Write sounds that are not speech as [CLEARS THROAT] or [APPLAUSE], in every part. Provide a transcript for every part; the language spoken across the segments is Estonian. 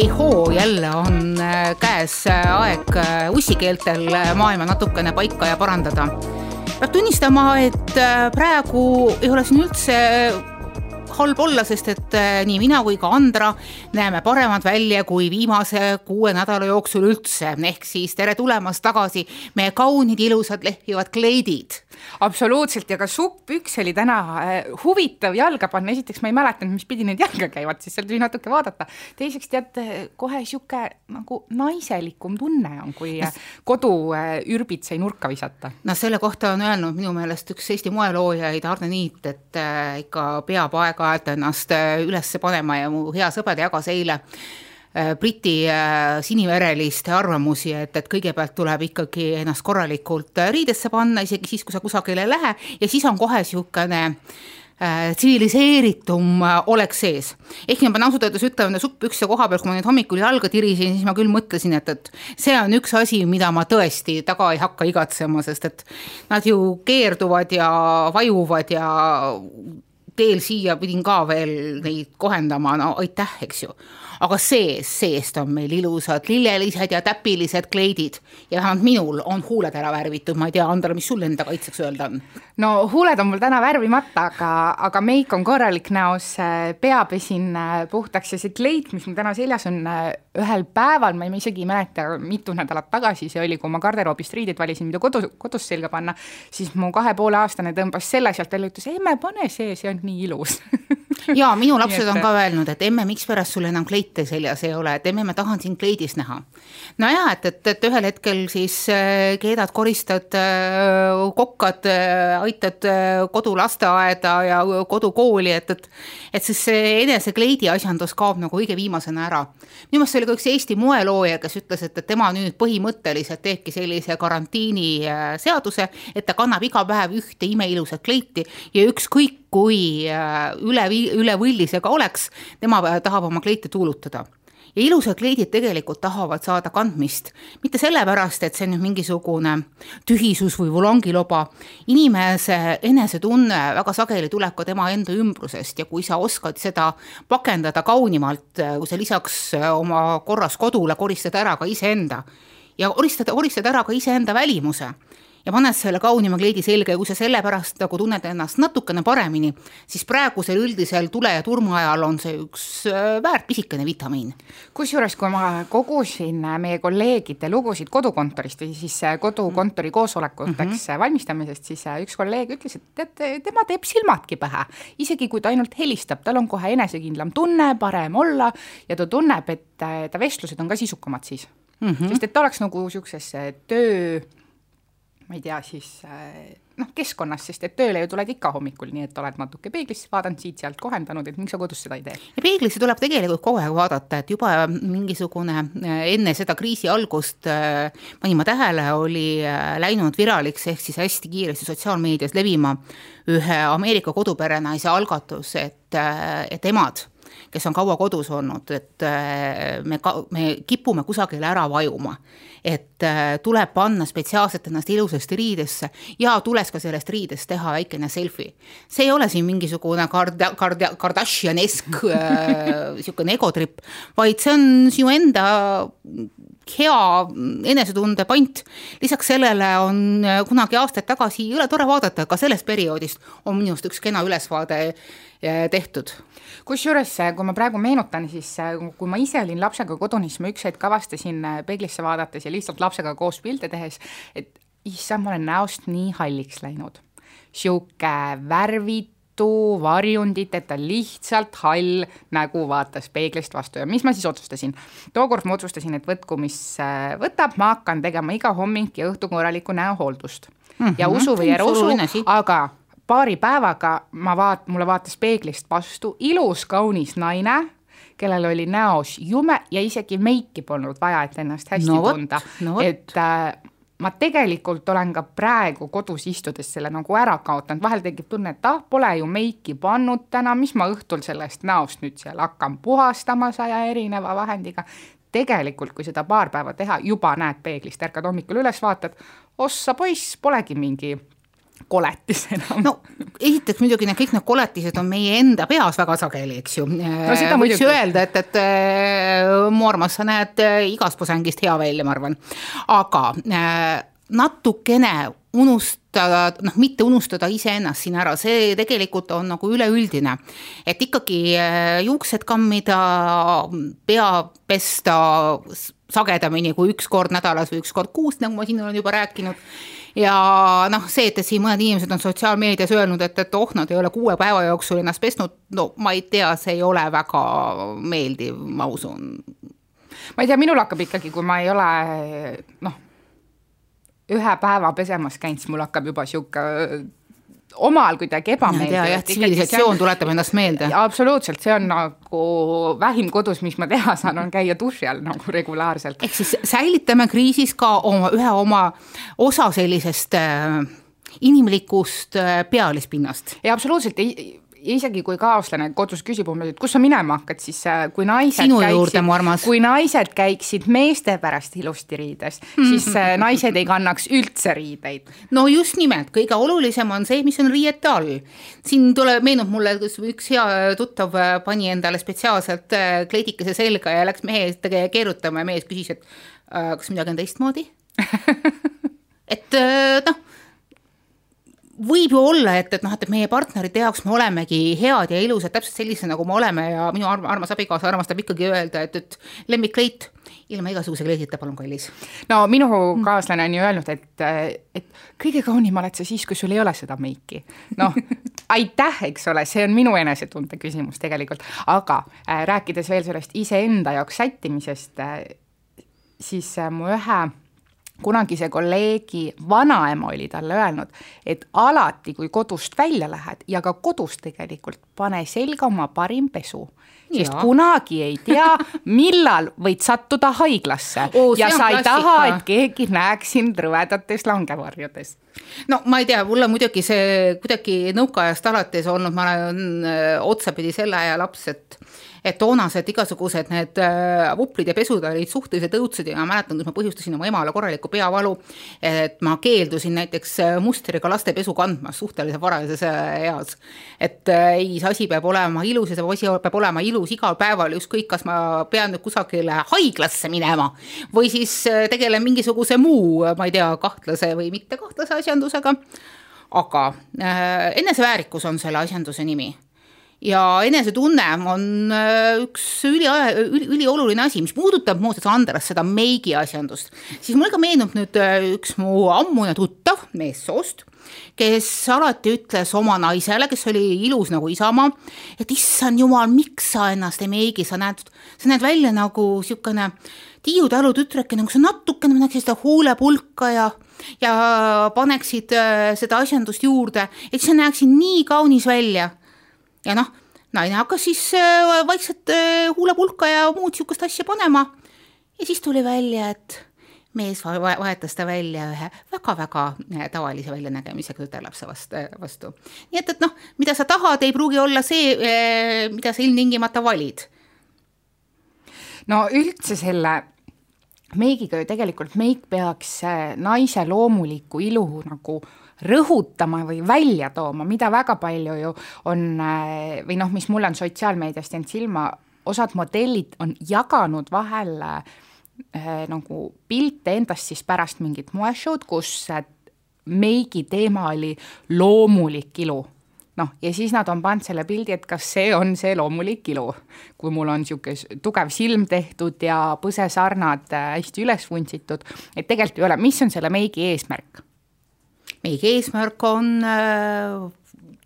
hei hoo, jälle on äh, käes äh, aeg äh, ussikeeltel maailma natukene paika ja parandada. peab tunnistama, et praegu ei ole siin üldse halb olla, sest et nii mina kui ka Andra näeme paremad välja kui viimase kuue nädala jooksul üldse, ehk siis tere tulemast tagasi meie kaunid, ilusad, lehvivad kleidid absoluutselt ja ka supppüks oli täna äh, huvitav jalga panna, esiteks ma ei mäletanud, mis pidi need jalga käivad, siis seal tuli natuke vaadata. teiseks tead, kohe sihuke nagu naiselikum tunne on, kui äh, kodu äh, ürbitsei nurka visata. no selle kohta on öelnud minu meelest üks Eesti moeloojaid Arne Niit, et ikka peab aeg-ajalt ennast üles panema ja mu hea sõber jagas eile Äh, Briti äh, sinivereliste arvamusi, et, et kõigepealt tuleb ikkagi ennast korralikult äh, riidesse panna, isegi siis, kui sa kusagile ei lähe ja siis on kohe niisugune tsiviliseeritum olek sees. ehkki ma pean ausalt öeldes ütlema, supppükse koha peal, kui ma nüüd hommikul jalga tirisin, siis ma küll mõtlesin, et, et see on üks asi, mida ma tõesti taga ei hakka igatsema, sest et nad ju keerduvad ja vajuvad ja teel siia pidin ka veel neid kohendama, no aitäh, eks ju aga sees, seest on meil ilusad lillelised ja täpilised kleidid. Ja vähemalt minul on huuled ära värvitud, ma ei tea, Andra, mis sul enda kaitseks öelda on? no huuled on mul täna värvimata, aga, aga meik on korralik näos, pea pesin äh, puhtaks ja see kleit, mis mul täna seljas on, äh, ühel päeval, ma ei isegi ei mäleta, mitu nädalat tagasi see oli, kui ma garderoobist riideid valisin, mida kodus, kodus selga panna, siis mu kahe poole aastane tõmbas selle sealt välja, ütles emme, pane see, see on nii ilus [LAUGHS] [LAUGHS] ja minu lapsed on ka öelnud, et emme, mikspärast sul enam kleite seljas ei ole, et emme, ma tahan sind kleidis näha. nojah, et, et, et ühel hetkel siis äh, keedad, koristad, äh, kokkad, äh, aitad kodulasteaeda ja kodukooli, et, et et siis see enese kleidi asjandus kaob nagu kõige viimasena ära. minu meelest see oli ka üks Eesti moelooja, kes ütles, et, et tema nüüd põhimõtteliselt teebki sellise karantiiniseaduse, et ta kannab iga päev ühte imeilusat kleiti ja ükskõik kui üle, üle võlli see ka oleks, tema tahab oma kleite tuulutada. Ja ilusad kleidid tegelikult tahavad saada kandmist, mitte sellepärast, et see on nüüd mingisugune tühisus või volangiloba. inimese enesetunne väga sageli tuleb ka tema enda ümbrusest ja kui sa oskad seda pakendada kaunimalt, kui sa lisaks oma korras kodule koristad ära ka iseenda. Ja koristad, koristad ära ka iseenda välimuse ja paned selle kaunima kleidi selga ja kui sa sellepärast nagu tunned ennast natukene paremini, siis praegusel üldisel tule ja turma ajal on see üks äh, väärt pisikene vitamiin. kusjuures, kui ma kogusin äh, meie kolleegide lugusid kodukontorist või siis äh, kodukontori koosolekuteks mm -hmm. valmistamisest, siis üks kolleeg ütles, et tead, tema teeb silmadki pähe. isegi kui ta ainult helistab, tal on kohe enesekindlam tunne, parem olla ja ta tunneb, et ta vestlused on ka sisukamad siis mm. -hmm. sest et ta oleks nagu niisuguses töö ma ei tea, siis äh, noh, keskkonnas, sest et tööle ju tuled ikka hommikul, nii et oled natuke peeglisse vaadanud, siit-sealt kohendanud, et miks sa kodus seda ei tee? ja peeglisse tuleb tegelikult kogu aeg vaadata, et juba mingisugune äh, enne seda kriisi algust panin ma tähele, oli läinud viraliks ehk siis hästi kiiresti sotsiaalmeedias levima ühe Ameerika koduperenaise algatus, et, et emad kes on kaua kodus olnud, et me ka, me kipume kusagile ära vajuma et äh, tuleb panna spetsiaalselt ennast ilusasti riidesse ja tuleks ka sellest riidest teha väikene selfie. see ei ole siin mingisugune Kard-, Kard-, Kardashian-esk [LAUGHS] niisugune äh, egotripp, vaid see on sinu enda hea enesetunde pant. lisaks sellele on äh, kunagi aastaid tagasi jõle tore vaadata, ka sellest perioodist on minu arust üks kena ülesvaade äh, tehtud. kusjuures, äh, kui ma praegu meenutan, siis kui ma ise olin lapsega kodune, siis ma üks hetk avastasin peeglisse vaadates ja lihtsalt lapsega koos pilte tehes, et issand, ma olen näost nii halliks läinud. sihuke värvid mitu varjundit, et ta lihtsalt hall nägu vaatas peeglist vastu ja mis ma siis otsustasin? tookord ma otsustasin, et võtku, mis võtab, ma hakkan tegema iga hommik ja õhtu korralikku näohooldust mm. -hmm. ja usu või ära usu, aga paari päevaga ma vaat-, mulle vaatas peeglist vastu ilus kaunis naine, kellel oli näos jume ja isegi meiki polnud vaja, et ennast hästi no, tunda no,. et äh, ma tegelikult olen ka praegu kodus istudes selle nagu ära kaotanud, vahel tekib tunne, et ah, pole ju meiki pannud täna, mis ma õhtul sellest näost nüüd seal hakkan puhastama saja erineva vahendiga. tegelikult, kui seda paar päeva teha, juba näed peeglist, ärkad hommikul üles, vaatad, ossa poiss, polegi mingi koletis enam. no esiteks muidugi need kõik need koletised on meie enda peas väga sageli, eks ju no,. võiks ju öelda, et, et äh, mu armas, sa näed äh, igast posängist hea välja, ma arvan. aga äh, natukene unustada, noh, mitte unustada iseennast siin ära, see tegelikult on nagu üleüldine. et ikkagi äh, juuksed kammida, pea pesta sagedamini kui üks kord nädalas või üks kord kuus, nagu ma siin olen juba rääkinud. Ja noh, see, et siin mõned inimesed on sotsiaalmeedias öelnud, et, et oh, nad ei ole kuue päeva jooksul ennast pesnud, no ma ei tea, see ei ole väga meeldiv, ma usun. ma ei tea, minul hakkab ikkagi, kui ma ei ole noh, ühe päeva pesemas käinud, siis mul hakkab juba sihuke omal kuidagi ebameeldiv. jah, tsivilisatsioon tuletab ennast meelde. absoluutselt, see on nagu vähim kodus, mis ma teha saan, on käia duši all nagu regulaarselt. ehk siis säilitame kriisis ka oma, ühe oma osa sellisest äh, inimlikust äh, pealispinnast. ja absoluutselt, isegi kui kaaslane kodus küsib umbes, et kus sa minema hakkad, siis äh, kui naised sinu käiksid, juurde, mu armas. kui naised käiksid meeste pärast ilusti riides mm, -hmm. siis äh, [LAUGHS] naised ei kannaks üldse riideid. no just nimelt, kõige olulisem on see, mis on riiete all. siin tuleb, meenub mulle, kus üks hea tuttav äh, pani endale spetsiaalselt kleidikese selga ja läks mehe eest keerutama ja mees küsis, et kas midagi on teistmoodi [LAUGHS] et noh võib ju olla, et, et noh, et meie partnerite jaoks me olemegi head ja ilusad täpselt sellised, nagu me oleme ja minu armas abikaasa armastab ikkagi öelda, et, et lemmikleit ilma igasuguse kleidita, palun, kallis. no minu kaaslane on ju öelnud, et, et kõige kaunim oled sa siis, kui sul ei ole seda meiki. noh, [LAUGHS] aitäh, eks ole, see on minu enesetunde küsimus tegelikult, aga äh, rääkides veel sellest iseenda jaoks sättimisest äh,, siis äh, mu ühe kunagise kolleegi vanaema oli talle öelnud, et alati, kui kodust välja lähed ja ka kodus tegelikult, pane selga oma parim pesu sest ja. kunagi ei tea, millal võid sattuda haiglasse oh, ja sa ei taha, et keegi näeks sind rõvedates langevarjudes. no ma ei tea, mul on muidugi see kuidagi nõukaajast alates olnud, ma olen äh, otsapidi selle aja laps, et et toonased igasugused need äh, vuplid ja pesud olid suhteliselt õudsed ja ma mäletan, kus ma põhjustasin oma emale korralikku peavalu, et ma keeldusin näiteks äh, mustriga laste pesu kandma suhteliselt varajases äh, eas. et ei, see asi peab olema ilus ja see asi peab olema ilus igal päeval, ükskõik, kas ma pean nüüd kusagile haiglasse minema või siis tegelen mingisuguse muu, ma ei tea, kahtlase või mitte kahtlase asjandusega aga äh, eneseväärikus on selle asjanduse nimi ja enesetunne on äh, üks üli, üli, ülioluline asi, mis puudutab muuseas Andres seda meigi asjandust, siis mulle ka meenub nüüd äh, üks mu ammune tuttav meessoost, kes alati ütles oma naisele, kes oli ilus nagu isamaa, et issand jumal, miks sa ennast ei meigi, sa näed, sa näed välja nagu niisugune Tiiu Talu tütreke, nagu sa natukene paneksid seda huulepulka ja ja paneksid äh, seda asjandust juurde, et sa näeksid nii kaunis välja ja noh, naine hakkas siis äh, vaikselt äh, huulepulka ja muud niisugust asja panema ja siis tuli välja, et mees vahetas ta välja ühe väga-väga äh, tavalise väljanägemisega tütarlapse vastu, nii et, et noh, mida sa tahad, ei pruugi olla see, mida sa ilmtingimata valid. no üldse selle meigiga ju tegelikult meik peaks naise loomulikku ilu nagu rõhutama või välja tooma, mida väga palju ju on äh, või noh, mis mulle on sotsiaalmeediast jäänud silma, osad modellid on jaganud vahel äh, nagu pilte endast siis pärast mingit moeshow'd, kus meigi teema oli loomulik ilu noh, ja siis nad on pannud selle pildi, et kas see on see loomulik ilu. kui mul on niisugune tugev silm tehtud ja põsesarnad äh, hästi üles vuntsitud, et tegelikult ei ole, mis on selle meigi eesmärk meie eesmärk on äh,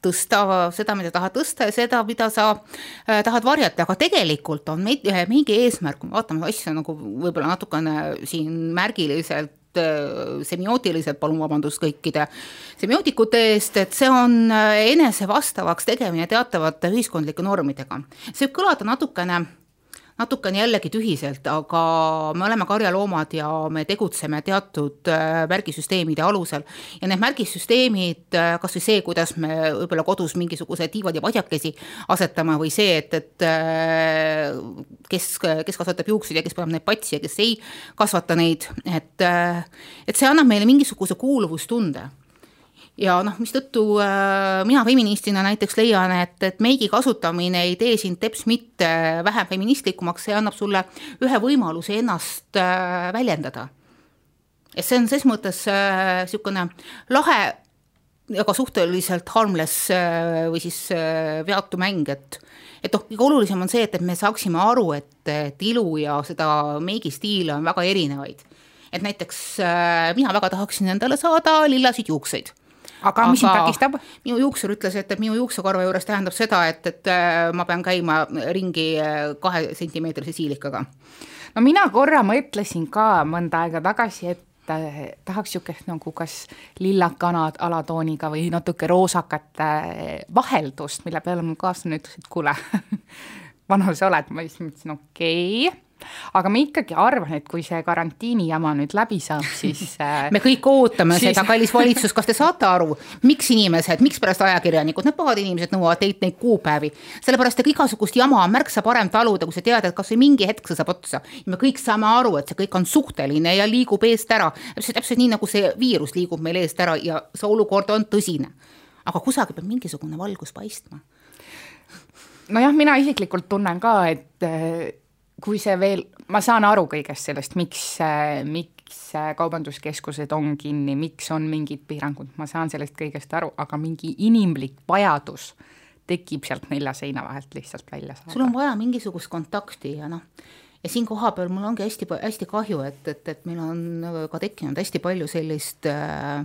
tõsta seda, mida tahad tõsta ja seda, mida sa äh, tahad varjata, aga tegelikult on meid, mingi eesmärk, kui me vaatame asja nagu võib-olla natukene siin märgiliselt äh, semiootiliselt, palun vabandust kõikide semiootikute eest, et see on enese vastavaks tegemine teatavate ühiskondlike normidega. see võib kõlada natukene natukene jällegi tühiselt, aga me oleme karjaloomad ja me tegutseme teatud äh, märgisüsteemide alusel. ja need märgissüsteemid, äh, kas või see, kuidas me võib-olla kodus mingisugused tiivad ja padjakesi asetame või see, et, et äh, kes, kes kasvatab juukseid ja kes paneb neid patsi ja kes ei kasvata neid, et, et see annab meile mingisuguse kuuluvustunde ja noh, mistõttu äh, mina feministina näiteks leian, et, et meigi kasutamine ei tee sind teps mitte vähem feministlikumaks, see annab sulle ühe võimaluse ennast äh, väljendada. et see on ses mõttes niisugune äh, lahe, aga suhteliselt harmless äh, või siis äh, veatu mäng, et et noh, kõige olulisem on see, et, et me saaksime aru, et, et ilu ja seda meigistiile on väga erinevaid. et näiteks äh, mina väga tahaksin endale saada lillasid juukseid aga mis sind takistab? minu juuksur ütles, et, et minu juuksekarva juures tähendab seda, et, et äh, ma pean käima ringi äh, kahe sentimeetrise siilikaga. no mina korra mõtlesin ka mõnda aega tagasi, et äh, tahaks niisugust nagu kas lillakanad alatooniga või natuke roosakat vaheldust, mille peale mu kaaslane ütles, et kuule [LAUGHS] vana sa oled, ma siis mõtlesin, okei okay aga ma ikkagi arvan, et kui see karantiini jama nüüd läbi saab, siis [LAUGHS] äh, me kõik ootame siis... seda, kallis valitsus, kas te saate aru, miks inimesed, mikspärast ajakirjanikud, need pahad inimesed nõuavad teilt neid kuupäevi, sellepärast et igasugust jama on märksa parem taluda, kui sa tead, et kasvõi mingi hetk see saab otsa. ja me kõik saame aru, et see kõik on suhteline ja liigub eest ära, täpselt, täpselt nii, nagu see viirus liigub meil eest ära ja see olukord on tõsine. aga kusagil peab mingisugune valgus paistma nojah, mina isiklikult tunnen ka, et kui see veel, ma saan aru kõigest sellest, miks, miks kaubanduskeskused on kinni, miks on mingid piirangud, ma saan sellest kõigest aru, aga mingi inimlik vajadus tekib sealt nelja seina vahelt lihtsalt välja saada. sul on vaja mingisugust kontakti ja noh, ja siin kohapeal mul ongi hästi, hästi kahju, et, et, et meil on ka tekkinud hästi palju sellist äh,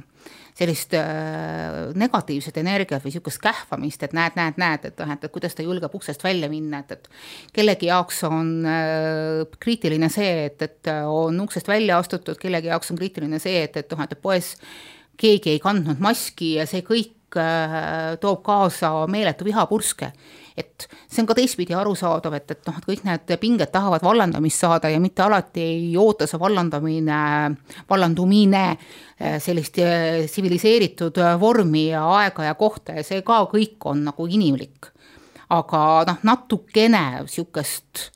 sellist äh, negatiivset energiat või niisugust kähvamist, et näed, näed, näed, et noh, et, kuidas ta julgeb uksest välja minna, et, et kellegi jaoks on äh, kriitiline see, et, et on uksest välja astutud, kellegi jaoks on kriitiline see, et, et noh, et poes keegi ei kandnud maski ja see kõik toob kaasa meeletu vihapurske et see on ka teistpidi arusaadav, et, et noh, et kõik need pinged tahavad vallandamist saada ja mitte alati ei oota see vallandamine, vallandumine eh, sellist eh, tsiviliseeritud vormi ja aega ja kohta ja see ka kõik on nagu inimlik. aga noh, natukene niisugust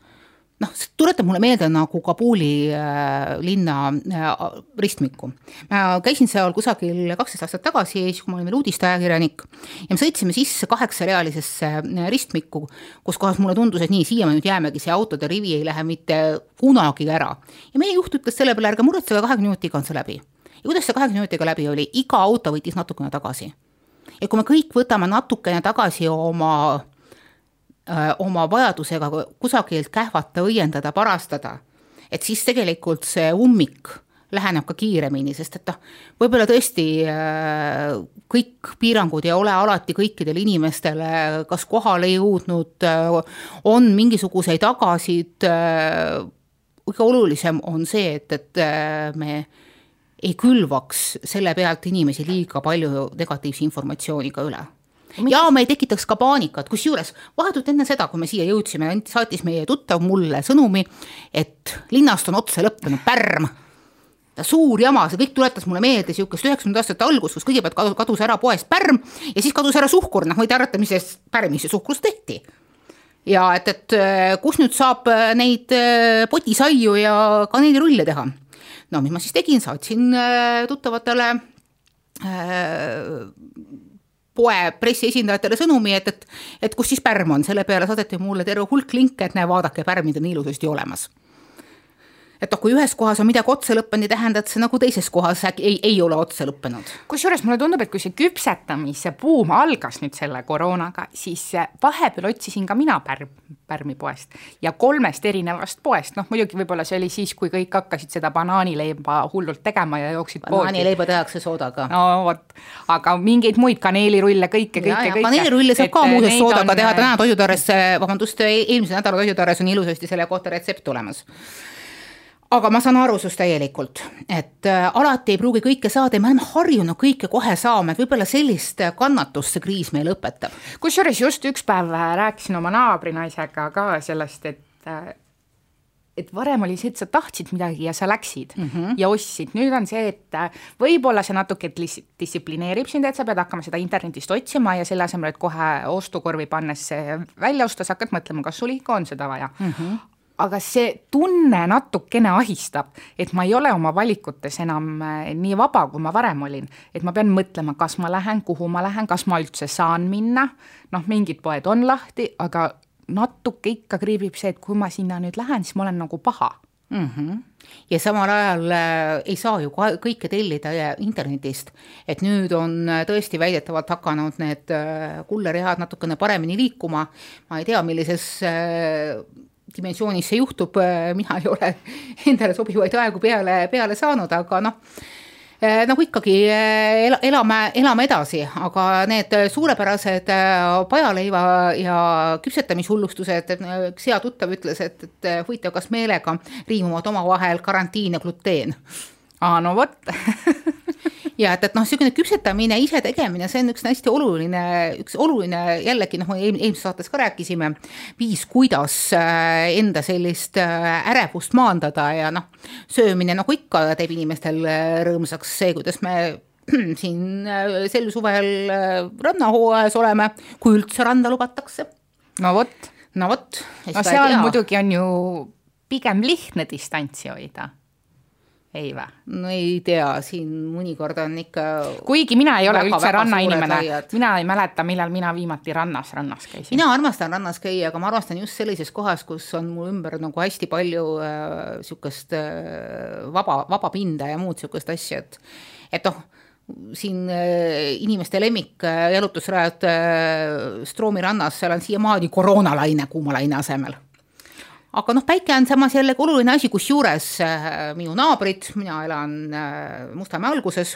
noh, see tuletab mulle meelde nagu Kabuli äh, linna äh, ristmikku. ma käisin seal kusagil kaksteist aastat tagasi, siis kui ma olin veel uudisteajakirjanik ja me sõitsime sisse kaheksarealisesse äh, ristmikku, kus kohas mulle tundus, et nii, siia me nüüd jäämegi, see autode rivi ei lähe mitte kunagi ära. ja meie juht ütles selle peale, ärge muretsege, kahekümne minutiga on see läbi. ja kuidas see kahekümne minutiga läbi oli, iga auto võttis natukene tagasi. ja kui me kõik võtame natukene tagasi oma oma vajadusega kusagilt kähvata, õiendada, parastada, et siis tegelikult see ummik läheneb ka kiiremini, sest et noh, võib-olla tõesti äh, kõik piirangud ei ole alati kõikidele inimestele kas kohale jõudnud, äh, on mingisuguseid tagasid, kõige olulisem on see, et, et me ei külvaks selle pealt inimesi liiga palju negatiivse informatsiooniga üle ja me ei tekitaks ka paanikat, kusjuures vahetult enne seda, kui me siia jõudsime, saatis meie tuttav mulle sõnumi, et linnast on otse lõppenud pärm. Suur jama, see kõik tuletas mulle meelde niisugust üheksakümnendate aastate algust, kus kõigepealt kadus, kadus ära poest pärm ja siis kadus ära suhkur, noh, võite arvata, mis sellest pärmist ja suhkrust tehti. ja et, et äh, kus nüüd saab äh, neid äh, potisaiu ja kaneelirulle teha. no mis ma siis tegin, saatsin tuttavatele poe pressiesindajatele sõnumi, et, et, et kus siis pärm on, selle peale saadeti mulle terve hulk linke, et näe, vaadake, pärmid on ilusasti olemas et noh, kui ühes kohas on midagi otsa lõppenud, ei tähenda, et see nagu teises kohas äkki ei, ei ole otsa lõppenud. kusjuures mulle tundub, et kui see küpsetamise buum algas nüüd selle koroonaga, siis vahepeal otsisin ka mina pärm, pärmi poest ja kolmest erinevast poest, noh muidugi võib-olla see oli siis, kui kõik hakkasid seda banaanileiba hullult tegema ja jooksid banaanileiba tehakse soodaga. no vot, aga mingeid muid kaneelirulle, kõike, kõike, kõike. kaneelirulle saab ka muuseas soodaga on... teha, täna Toidutarres, vabandust, eelmise nädala Toidutarres on ilusasti selle kohta retsept olemas aga ma saan aru sinust täielikult, et äh, alati ei pruugi kõike saada ja me oleme harjunud kõike kohe saama, et võib-olla sellist kannatust see kriis meile õpetab. kusjuures just üks päev äh, rääkisin oma naabrinaisega ka sellest, et äh, et varem oli see, et sa tahtsid midagi ja sa läksid mm -hmm. ja ostsid, nüüd on see, et võib-olla see natuke distsiplineerib sind, et sa pead hakkama seda internetist otsima ja selle asemel, et kohe ostukorvi pannes välja osta, sa hakkad mõtlema, kas sul ikka on seda vaja mm. -hmm aga see tunne natukene ahistab, et ma ei ole oma valikutes enam äh, nii vaba, kui ma varem olin. et ma pean mõtlema, kas ma lähen, kuhu ma lähen, kas ma üldse saan minna, noh, mingid poed on lahti, aga natuke ikka kriibib see, et kui ma sinna nüüd lähen, siis ma olen nagu paha mm. -hmm. ja samal ajal äh, ei saa ju kõike tellida äh, internetist, et nüüd on tõesti väidetavalt hakanud need äh, kullerjahad natukene paremini liikuma, ma ei tea, millises äh, dimensioonis see juhtub, äh, mina ei ole [LAUGHS] endale sobivaid aegu peale, peale saanud, aga noh Eh, nagu ikkagi ela, elame, elame edasi, aga need suurepärased pajaleiva ja küpsetamishullustused, üks hea tuttav ütles, et, et huvitav, kas meelega riimuvad omavahel karantiin ja gluteen. aa, no vot [LAUGHS] ja et, et noh, niisugune küpsetamine, ise tegemine, see on üks hästi oluline, üks oluline jällegi noh, eelmises saates ka rääkisime, viis, kuidas äh, enda sellist äh, ärevust maandada ja noh, söömine nagu ikka teeb inimestel äh, rõõmsaks, see, kuidas me [CLEARS THROAT] siin sel suvel rannahooajas oleme, kui üldse randa lubatakse. no vot. no vot. no seal muidugi on ju pigem lihtne distantsi hoida ei vä? no ei tea, siin mõnikord on ikka kuigi mina ei ole väga, üldse rannainimene, mina ei mäleta, millal mina viimati rannas, rannas käisin. mina armastan rannas käia, aga ma armastan just sellises kohas, kus on mu ümber nagu hästi palju äh, äh, vaba, vaba pinda ja muud niisugust asja, et et noh, siin äh, inimeste lemmik äh, jalutusrajad äh, Stroomi rannas, seal on siiamaani koroonalaine kuumalaine asemel aga noh, päike on samas jällegi oluline asi, kusjuures äh, minu naabrid, mina elan äh, Mustamäe alguses,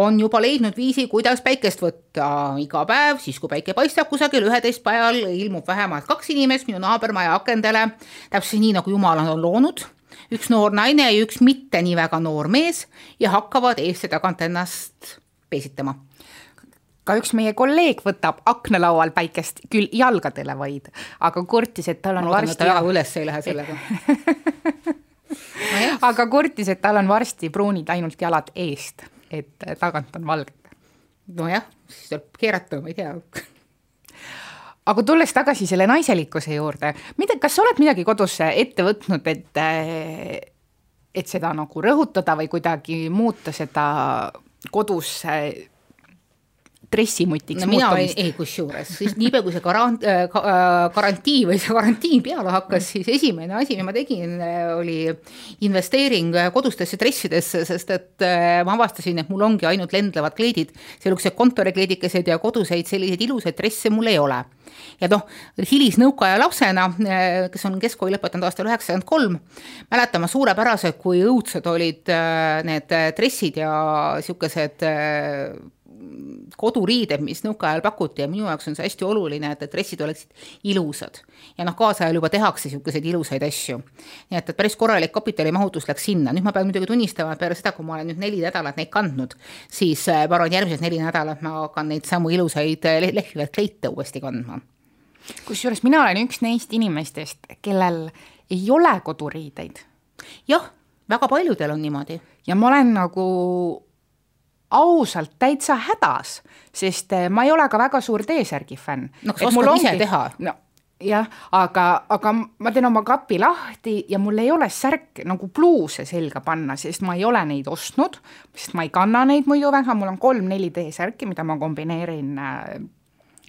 on juba leidnud viisi, kuidas päikest võtta. Iga päev, siis kui päike paistab kusagil üheteist pajal, ilmub vähemalt kaks inimest minu naabermaja akendele, täpselt nii, nagu jumal on loonud, üks noor naine ja üks mitte nii väga noor mees ja hakkavad eest ja tagant ennast peesitama ka üks meie kolleeg võtab aknalaual päikest küll jalgadele vaid, aga kurtis, et tal on ma varsti. väga üles ei lähe sellega [LAUGHS] no. aga kurtis, et tal on varsti pruunid ainult jalad eest, et tagant on valged. nojah, siis tuleb keerata, ma ei tea aga tulles tagasi selle naiselikkuse juurde, mida, kas sa oled midagi kodus ette võtnud, et, et seda nagu rõhutada või kuidagi muuta seda kodus dressimutiks no, olin, ei kusjuures, siis niipea kui see garant- äh,, äh garantii või see karantiin peale hakkas, siis esimene asi, mis ma tegin, äh, oli investeering äh, kodustesse dressidesse, sest et äh, ma avastasin, et mul ongi ainult lendlevad kleidid, niisugused kontorikleidikesed ja koduseid selliseid ilusaid dresse mul ei ole. Ja noh, hilisnõukaaja lapsena, kes on keskkooli lõpetanud aastal üheksakümmend kolm, mäletan ma suurepäraselt, kui õudsed olid need dressid ja niisugused koduriided, mis nõukaajal pakuti ja minu jaoks on see hästi oluline, et, et dressid oleksid ilusad. ja noh, kaasajal juba tehakse niisuguseid ilusaid asju. nii et, et päris korralik kapitalimahutus läks sinna, nüüd ma pean muidugi tunnistama, et peale seda, kui ma olen nüüd neli nädalat neid kandnud, siis äh, ma arvan, järgmised neli nädalat ma hakkan neid samu ilusaid äh, lehvivaid kleite uuesti kandma. kusjuures mina olen üks neist inimestest, kellel ei ole koduriideid. jah, väga paljudel on niimoodi. ja ma olen nagu ausalt täitsa hädas, sest eh, ma ei ole ka väga suur T-särgi fänn. no kas oskad ise teha? no jah, aga, aga ma teen oma kapi lahti ja mul ei ole särk nagu pluuse selga panna, sest ma ei ole neid ostnud, sest ma ei kanna neid muidu väga, mul on kolm-neli T-särki, mida ma kombineerin äh,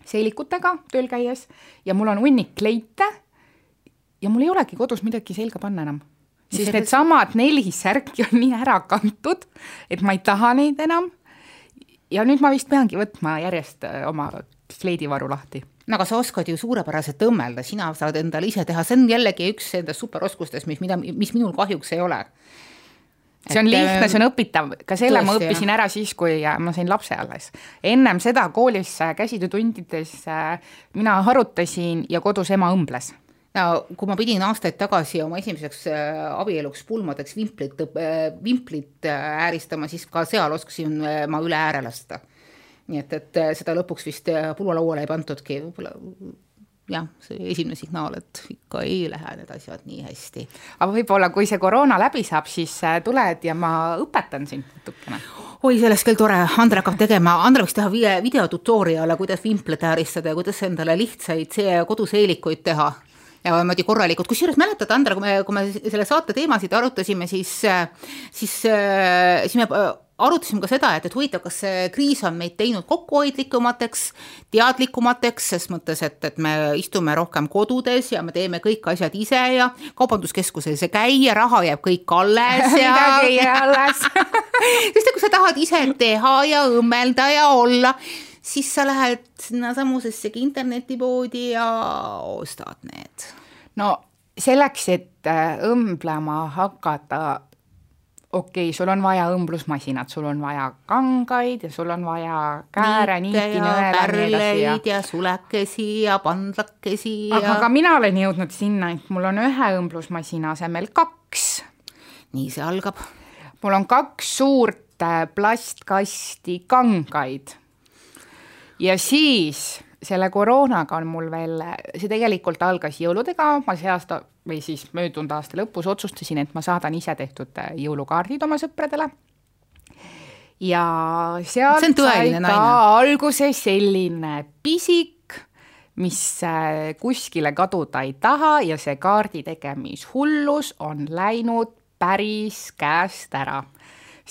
seelikutega tööl käies ja mul on hunnik kleite ja mul ei olegi kodus midagi selga panna enam siis needsamad neli särki on nii ära kantud, et ma ei taha neid enam. ja nüüd ma vist peangi võtma järjest äh, oma kleidivaru lahti no aga sa oskad ju suurepäraselt õmmelda, sina saad endale ise teha, see on jällegi üks nendest superoskustest, mis, mida, mis minul kahjuks ei ole. see on et, lihtne, see on õpitav, ka selle tõesti, ma õppisin jah. ära siis, kui äh, ma sain lapse alles. ennem seda koolis äh, käsitöötundides mina harutasin ja kodus ema õmbles no kui ma pidin aastaid tagasi oma esimeseks äh, abieluks pulmadeks vimplit, äh, vimplit äh, ääristama, siis ka seal oskasin ma üle ääre lasta. nii et, et seda lõpuks vist pulmalauale ei pandudki, võib-olla jah, see esimene signaal, et ikka ei lähe need asjad nii hästi. aga võib-olla, kui see koroona läbi saab, siis tuled ja ma õpetan sind natukene. oi, see oleks küll tore, Andre hakkab tegema, Andre võiks teha video tutorial'e, kuidas vimpleid ääristada ja kuidas endale lihtsaid koduseelikuid teha ja niimoodi korralikult, kusjuures mäletad, Andra, kui me, kui me selle saate teemasid arutasime, siis, siis, siis me arutasime ka seda, et, et huvitav, kas see kriis on meid teinud kokkuhoidlikumateks, teadlikumateks, ses mõttes, et, et me istume rohkem kodudes ja me teeme kõik asjad ise ja kaubanduskeskuses ei käi ja raha jääb kõik alles [LAUGHS] ja midagi ei jää alles. [LAUGHS] Sest kui sa tahad ise teha ja õmmelda ja olla, siis sa lähed sinnasamusessegi internetipoodi ja ostad need. no selleks, et äh, õmblema hakata okei okay,, sul on vaja õmblusmasinat, sul on vaja kangaid ja sul on vaja kääre, niiti, nõela ja sulekesi ja pandlakesi ja. aga mina olen jõudnud sinna, et mul on ühe õmblusmasina asemel kaks. nii see algab. mul on kaks suurt äh, plastkasti kangaid. Ja siis selle koroonaga on mul veel, see tegelikult algas jõuludega, ma see aasta või siis möödunud aasta lõpus otsustasin, et ma saadan ise tehtud äh, jõulukaardid oma sõpradele. ja sealt see sai ka alguse selline pisik, mis äh, kuskile kaduda ei taha ja see kaardi tegemishullus on läinud päris käest ära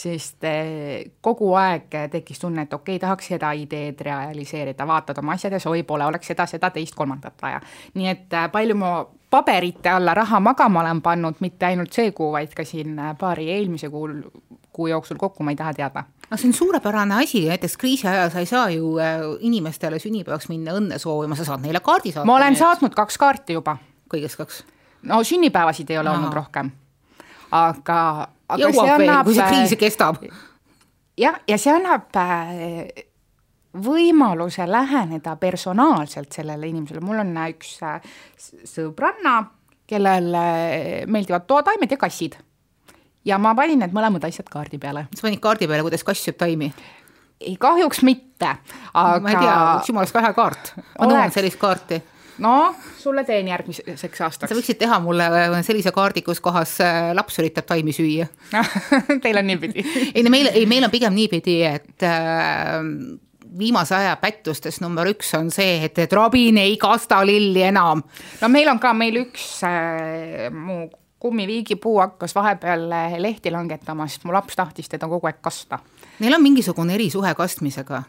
sest eh, kogu aeg tekkis tunne, et okei okay,, tahaks seda ideed realiseerida, vaatad oma asjades, oi, pole, oleks seda, seda, teist, kolmandat vaja. nii et eh, palju ma paberite alla raha magama olen pannud, mitte ainult see kuu, vaid ka siin eh, paari eelmise kuu, kuu jooksul kokku, ma ei taha teada. no see on suurepärane asi, näiteks kriisi ajal sa ei saa ju inimestele sünnipäevaks minna õnne soovima, sa saad neile kaardi saata. ma olen nüüd. saatnud kaks kaarti juba. kõigest kaks? no sünnipäevasid ei ole Aha. olnud rohkem, aga jõuab veel, kui see kriis kestab. jah, ja see annab äh, võimaluse läheneda personaalselt sellele inimesele, mul on üks äh, sõbranna, kellel meeldivad toataimed ja kassid. ja ma panin need mõlemad asjad kaardi peale. sa panid kaardi peale, kuidas kass sööb taimi? ei, kahjuks mitte, aga. ma ei tea, jumalast vähe kaart, ma nõuan sellist kaarti no sulle teen järgmiseks aastaks. sa võiksid teha mulle äh, sellise kaardi, kus kohas äh, laps üritab taimi süüa [LAUGHS] Teil on niipidi [LAUGHS] ei no meil, ei meil on pigem niipidi, et äh, viimase aja pättustest number üks on see, et, et Robin ei kasta lilli enam. no meil on ka, meil üks äh, mu kummiviigipuu hakkas vahepeal äh, lehti langetama, sest mu laps tahtis teda kogu aeg kasta. Neil on mingisugune erisuhe kastmisega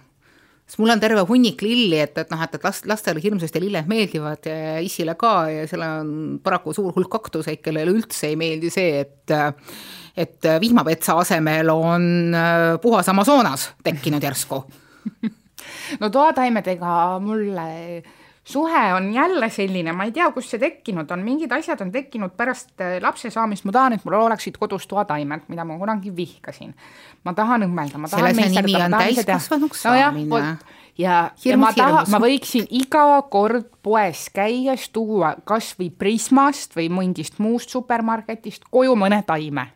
sest mul on terve hunnik lilli, et, et noh, et, et last, lastele hirmsasti lilled meeldivad isile ka ja seal on paraku suur hulk kaktuseid, kellele üldse ei meeldi see, et et vihmavetsa asemel on äh, puhas Amazonas tekkinud järsku. [LAUGHS] No toataimedega mulle suhe on jälle selline, ma ei tea, kust see tekkinud on, mingid asjad on tekkinud pärast äh, lapse saamist, ma tahan, et mul oleksid kodus toataimed, mida ma kunagi vihkasin. ma tahan õmmelda, ma tahan selle nimi on täiskasvanuks no, saamine. ja, ja ma tahan, ma võiksin iga kord poes käies tuua kas või Prismast või mingist muust supermarketist koju mõne taime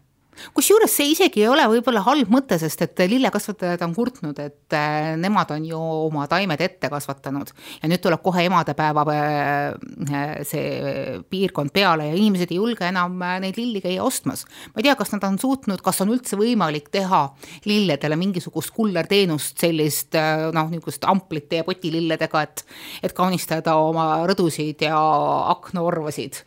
kusjuures see isegi ei ole võib-olla halb mõte, sest et lillekasvatajad on kurtnud, et äh, nemad on ju oma taimed ette kasvatanud ja nüüd tuleb kohe emadepäeva äh, see piirkond peale ja inimesed ei julge enam äh, neid lilli käia ostmas. ma ei tea, kas nad on suutnud, kas on üldse võimalik teha lilledele mingisugust kullerteenust, sellist noh, niisugust amplite ja potililledega, et et kaunistada oma rõdusid ja aknaorvasid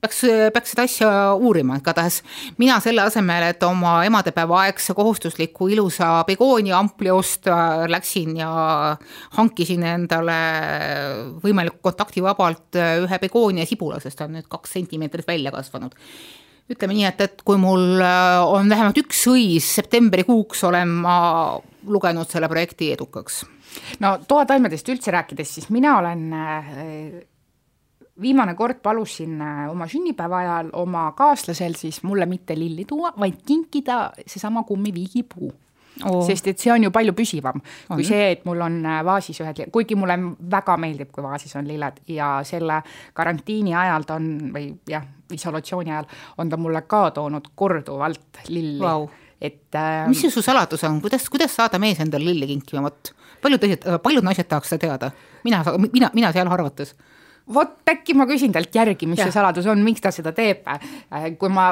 peaks, peaks seda asja uurima, igatahes mina selle asemel, et oma emadepäeva aegse kohustusliku ilusa begoonia ampli osta, läksin ja hankisin endale võimalikult kontaktivabalt ühe begoonia sibula, sest ta on nüüd kaks sentimeetrit välja kasvanud ütleme nii, et, et kui mul on vähemalt üks õis septembrikuuks, olen ma lugenud selle projekti edukaks. no toataimedest üldse rääkides, siis mina olen viimane kord palusin äh, oma sünnipäeva ajal oma kaaslasel siis mulle mitte lilli tuua, vaid kinkida seesama kummiviigipuu oh.. sest et see on ju palju püsivam on. kui see, et mul on äh, vaasis ühed, kuigi mulle väga meeldib, kui vaasis on lilled ja selle karantiini ajal ta on või jah, isolatsiooni ajal on ta mulle ka toonud korduvalt lilli. Wow. et äh, mis see su saladus on, kuidas, kuidas saada mees endale lilli kinkima, vot paljud teised, paljud naised tahaks seda teada, mina, mina, mina seal arvates vot äkki ma küsin talt järgi, mis ja. see saladus on, miks ta seda teeb. Äh, kui ma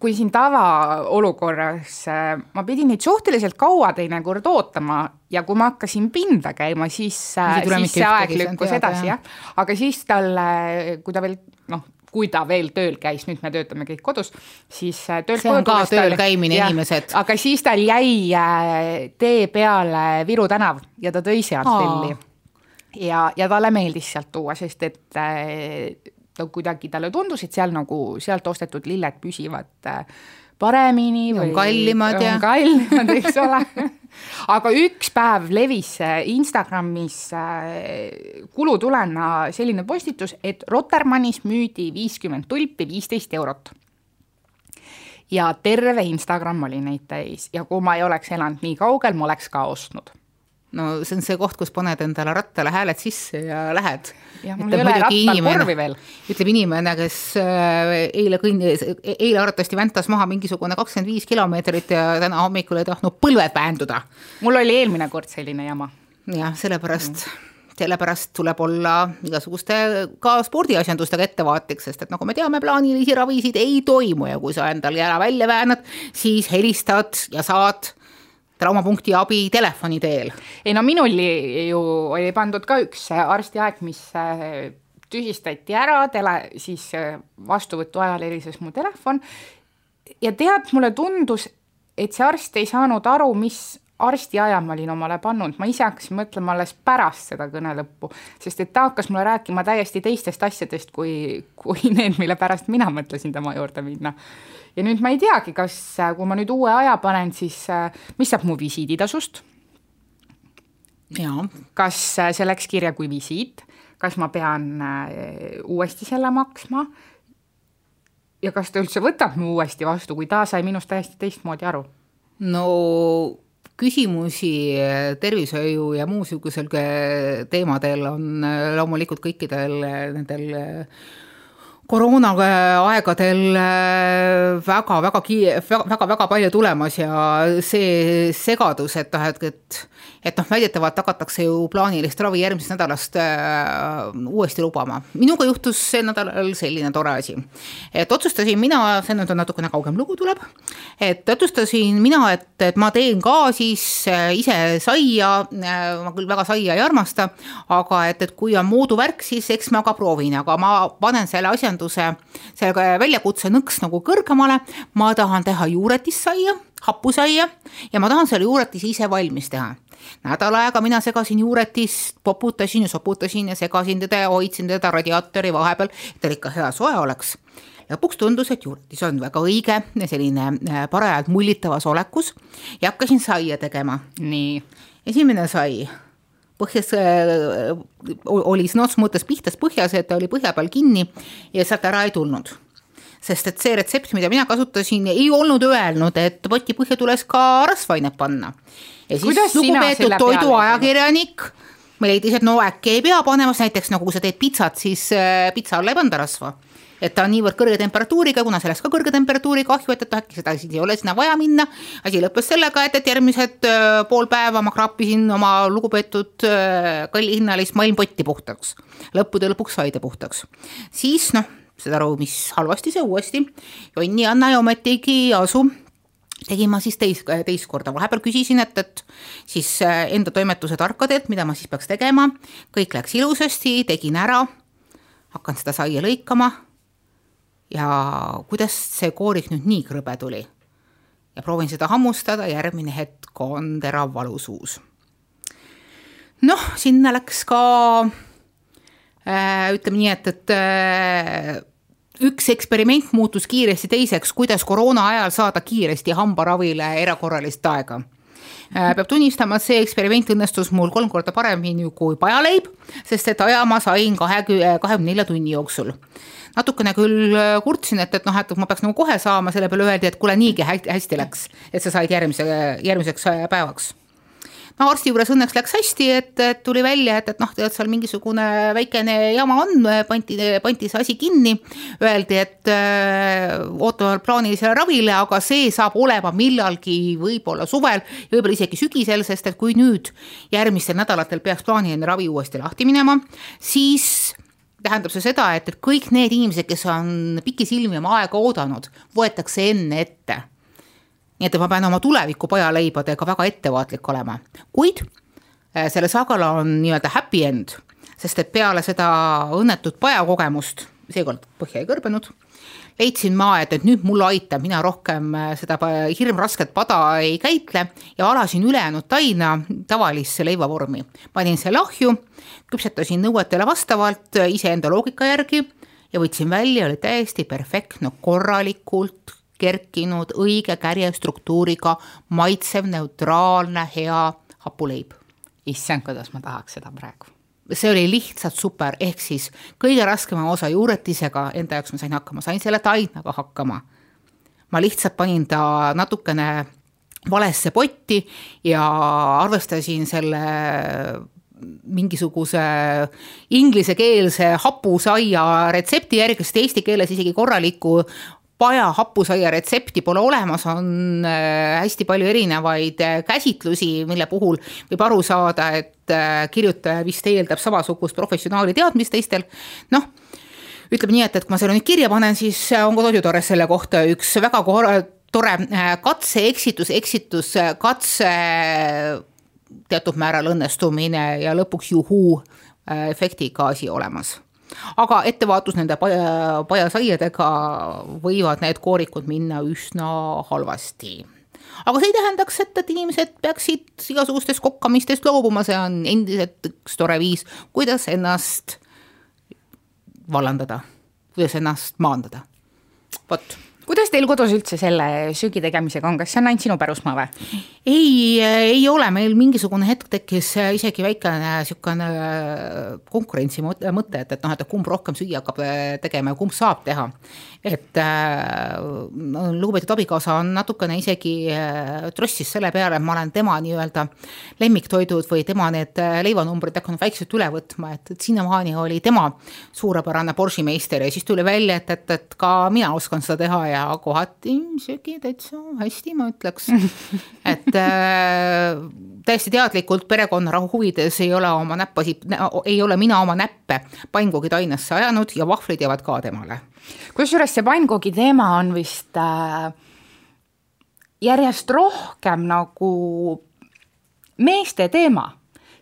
kui siin tavaolukorras äh, ma pidin neid suhteliselt kaua teinekord ootama ja kui ma hakkasin pinda käima, siis, äh, siis see aeg lükkus edasi jah, aga siis tal, kui ta veel noh, kui ta veel tööl käis, nüüd me töötame kõik kodus, siis tööl see on ka tööl käimine, inimesed. aga siis tal jäi tee peale Viru tänav ja ta tõi sealt telli. Ja, ja talle meeldis sealt tuua, sest et ta kuidagi, talle tundus, et seal nagu, sealt ostetud lilled püsivad äh, paremini või on kallimad ja kallimad, eks ole. [LAUGHS] Aga üks päev levis äh, Instagramis äh, kulutulena selline postitus, et Rotermannis müüdi viiskümmend tulpi viisteist eurot. ja terve Instagram oli neid täis. Ja kui ma ei oleks elanud nii kaugel, ma oleks ka ostnud no see on see koht, kus paned endale rattale hääled sisse ja lähed. veel. ütleb inimene, kes äh, eile kõndis, eile arvatavasti väntas maha mingisugune kakskümmend viis kilomeetrit ja täna hommikul ei tahtnud põlved väänduda. mul oli eelmine kord selline jama. jah, sellepärast mm sellepärast tuleb olla igasuguste ka spordiasjandustega ettevaatlik, sest et nagu me teame, plaanilisi ravisid ei toimu ja kui sa endal jala välja väänad, siis helistad ja saad traumapunkti abi telefoni teel? ei no minul ju oli pandud ka üks arstiaeg, mis äh, tühistati ära, tele, siis äh, vastuvõtu ajal helises mu telefon ja tead, mulle tundus, et see arst ei saanud aru, mis arstiaja ma olin omale pannud, ma ise hakkasin mõtlema alles pärast seda kõne lõppu, sest et ta hakkas mulle rääkima täiesti teistest asjadest, kui, kui need, mille pärast mina mõtlesin tema juurde minna. ja nüüd ma ei teagi, kas, kui ma nüüd uue aja panen, siis mis saab mu visiiditasust? kas see läks kirja kui visiit, kas ma pean äh, uuesti selle maksma? ja kas ta üldse võtab mu uuesti vastu, kui ta sai minust täiesti teistmoodi aru? no küsimusi tervishoiu ja muu niisugusel teemadel on äh, loomulikult kõikidel nendel koroona aegadel väga-väga ki-, väga-väga palju tulemas ja see segadus, et noh, et, et et noh, väidetavalt hakatakse ju plaanilist ravi järgmisest nädalast äh, uuesti lubama. minuga juhtus sel nädalal selline tore asi, et otsustasin mina, see nüüd on natukene kaugem lugu tuleb, et otsustasin mina, et, et ma teen ka siis äh, ise saia äh,, ma küll väga saia ei armasta, aga et, et kui on mooduvärk, siis eks ma ka proovin, aga ma panen selle asjanduse, selle väljakutse nõks nagu kõrgemale, ma tahan teha juuretissaia hapusaia ja ma tahan selle juuretise ise valmis teha nädal aega mina segasin juuretist, poputasin ja soputasin ja segasin teda ja hoidsin teda radiaatori vahepeal, et tal ikka hea soe oleks. lõpuks tundus, et juuretis on väga õige, selline äh, parajalt mullitavas olekus ja hakkasin saia tegema. nii. esimene sai põhjas äh, oli sõna otseses mõttes pihtas põhjas, et ta oli põhja peal kinni ja sealt ära ei tulnud. Sest et see retsept, mida mina kasutasin, ei olnud öelnud, et poti põhja tuleks ka rasvainet panna. Ja siis Kuidas lugupeetud toiduajakirjanik leidis, et no äkki ei pea panema, näiteks nagu kui sa teed pitsat, siis äh, pitsa alla ei panda rasva et ta on niivõrd kõrge temperatuuriga, kuna sellest ka kõrge temperatuuri kahju, et, et äkki seda ei ole sinna vaja minna. asi lõppes sellega, et, et järgmised pool päeva ma kraapisin oma lugupeetud kallihinnalist malmpotti puhtaks. lõppude lõpuks sai ta puhtaks. siis noh, saad aru, mis halvasti see uuesti, jonni anna ja ometigi asu tegin ma siis teist, teist korda, vahepeal küsisin, et, et siis enda toimetuse tarkadelt, mida ma siis peaks tegema, kõik läks ilusasti, tegin ära, hakkan seda saia lõikama ja kuidas see koorik nüüd nii krõbe tuli. ja proovin seda hammustada, järgmine hetk on terav valu suus. noh, sinna läks ka äh, ütleme nii, et, et äh, üks eksperiment muutus kiiresti teiseks, kuidas koroona ajal saada kiiresti hambaravile erakorralist aega peab tunnistama, et see eksperiment õnnestus mul kolm korda paremini kui pajaleib, sest et aja ma sain kahe, kahekümne nelja tunni jooksul. natukene küll äh, kurtsin, et, et noh, et ma peaks nagu kohe saama, selle peale öeldi, et kuule, niigi hästi läks, et sa said järgmise, järgmiseks äh, päevaks no arsti juures õnneks läks hästi, et, et tuli välja, et, et noh, tead seal mingisugune väikene jama on, pandi, pandi see asi kinni. Öeldi, et äh, ootame plaanilisele ravile, aga see saab olema millalgi võib-olla suvel, võib-olla isegi sügisel, sest et kui nüüd järgmistel nädalatel peaks plaaniline ravi uuesti lahti minema, siis tähendab see seda, et, et kõik need inimesed, kes on pikisilmi oma aega oodanud, võetakse enne ette. Nii et ma pean oma tuleviku pajaleibadega väga ettevaatlik olema, kuid äh, selle sagala on nii-öelda happy end, sest et peale seda õnnetut pajakogemust, seekord põhja ei kõrbenud leidsin ma, et, et nüüd mul aitab, mina rohkem äh, seda hirmrasket pada ei käitle ja alasin ülejäänud taina tavalisse leivavormi. panin selle ahju, küpsetasin nõuetele vastavalt äh, iseenda loogika järgi ja võtsin välja, oli täiesti perfektne, korralikult kerkinud, õige kärjestruktuuriga, maitsev, neutraalne, hea hapuleib. issand, kuidas ma tahaks seda praegu see oli lihtsalt super, ehk siis kõige raskema osa juuretisega enda jaoks ma sain hakkama, sain selle tainaga hakkama. ma lihtsalt panin ta natukene valesse potti ja arvestasin selle mingisuguse inglisekeelse hapusaia retsepti järgi, sest eesti keeles isegi korralikku paja hapusaia retsepti pole olemas, on äh, hästi palju erinevaid äh, käsitlusi, mille puhul võib aru saada, et äh, kirjutaja vist eeldab samasugust professionaali teadmist teistel, noh ütleme nii, et, et kui ma selle nüüd kirja panen, siis on ka Toidutoores selle kohta üks väga tore katse, eksitus, eksitus, katse, teatud määral õnnestumine ja lõpuks juhuu efektiga asi olemas aga ettevaatus nende paja, pajasaiadega võivad need koorikud minna üsna halvasti. Aga see ei tähendaks, et, et inimesed peaksid igasugustest kokkamistest loobuma, see on endiselt üks tore viis, kuidas ennast vallandada, kuidas ennast maandada. vot kuidas teil kodus üldse selle söögi tegemisega on, kas see on ainult sinu pärusmaa või? ei, ei ole, meil mingisugune hetk tekkis isegi väikene niisugune konkurentsi mõte, et, et noh, et kumb rohkem süüa hakkab tegema ja kumb saab teha. Et äh, lugupeetud abikaasa on natukene isegi äh, trossis selle peale, et ma olen tema nii-öelda lemmiktoidud või tema need leivanumbrid hakanud vaikselt üle võtma, et, et sinnamaani oli tema suurepärane boršimeister ja siis tuli välja, et, et, et ka mina oskan seda teha ja kohati isegi täitsa hästi, ma ütleks. [LAUGHS] et äh, täiesti teadlikult perekonnarahu huvides ei ole oma näppasid, ei ole mina oma näppe pannkoogitainesse ajanud ja vahvlid jäävad ka temale. Kusjuures see pannkoogi teema on vist äh, järjest rohkem nagu meeste teema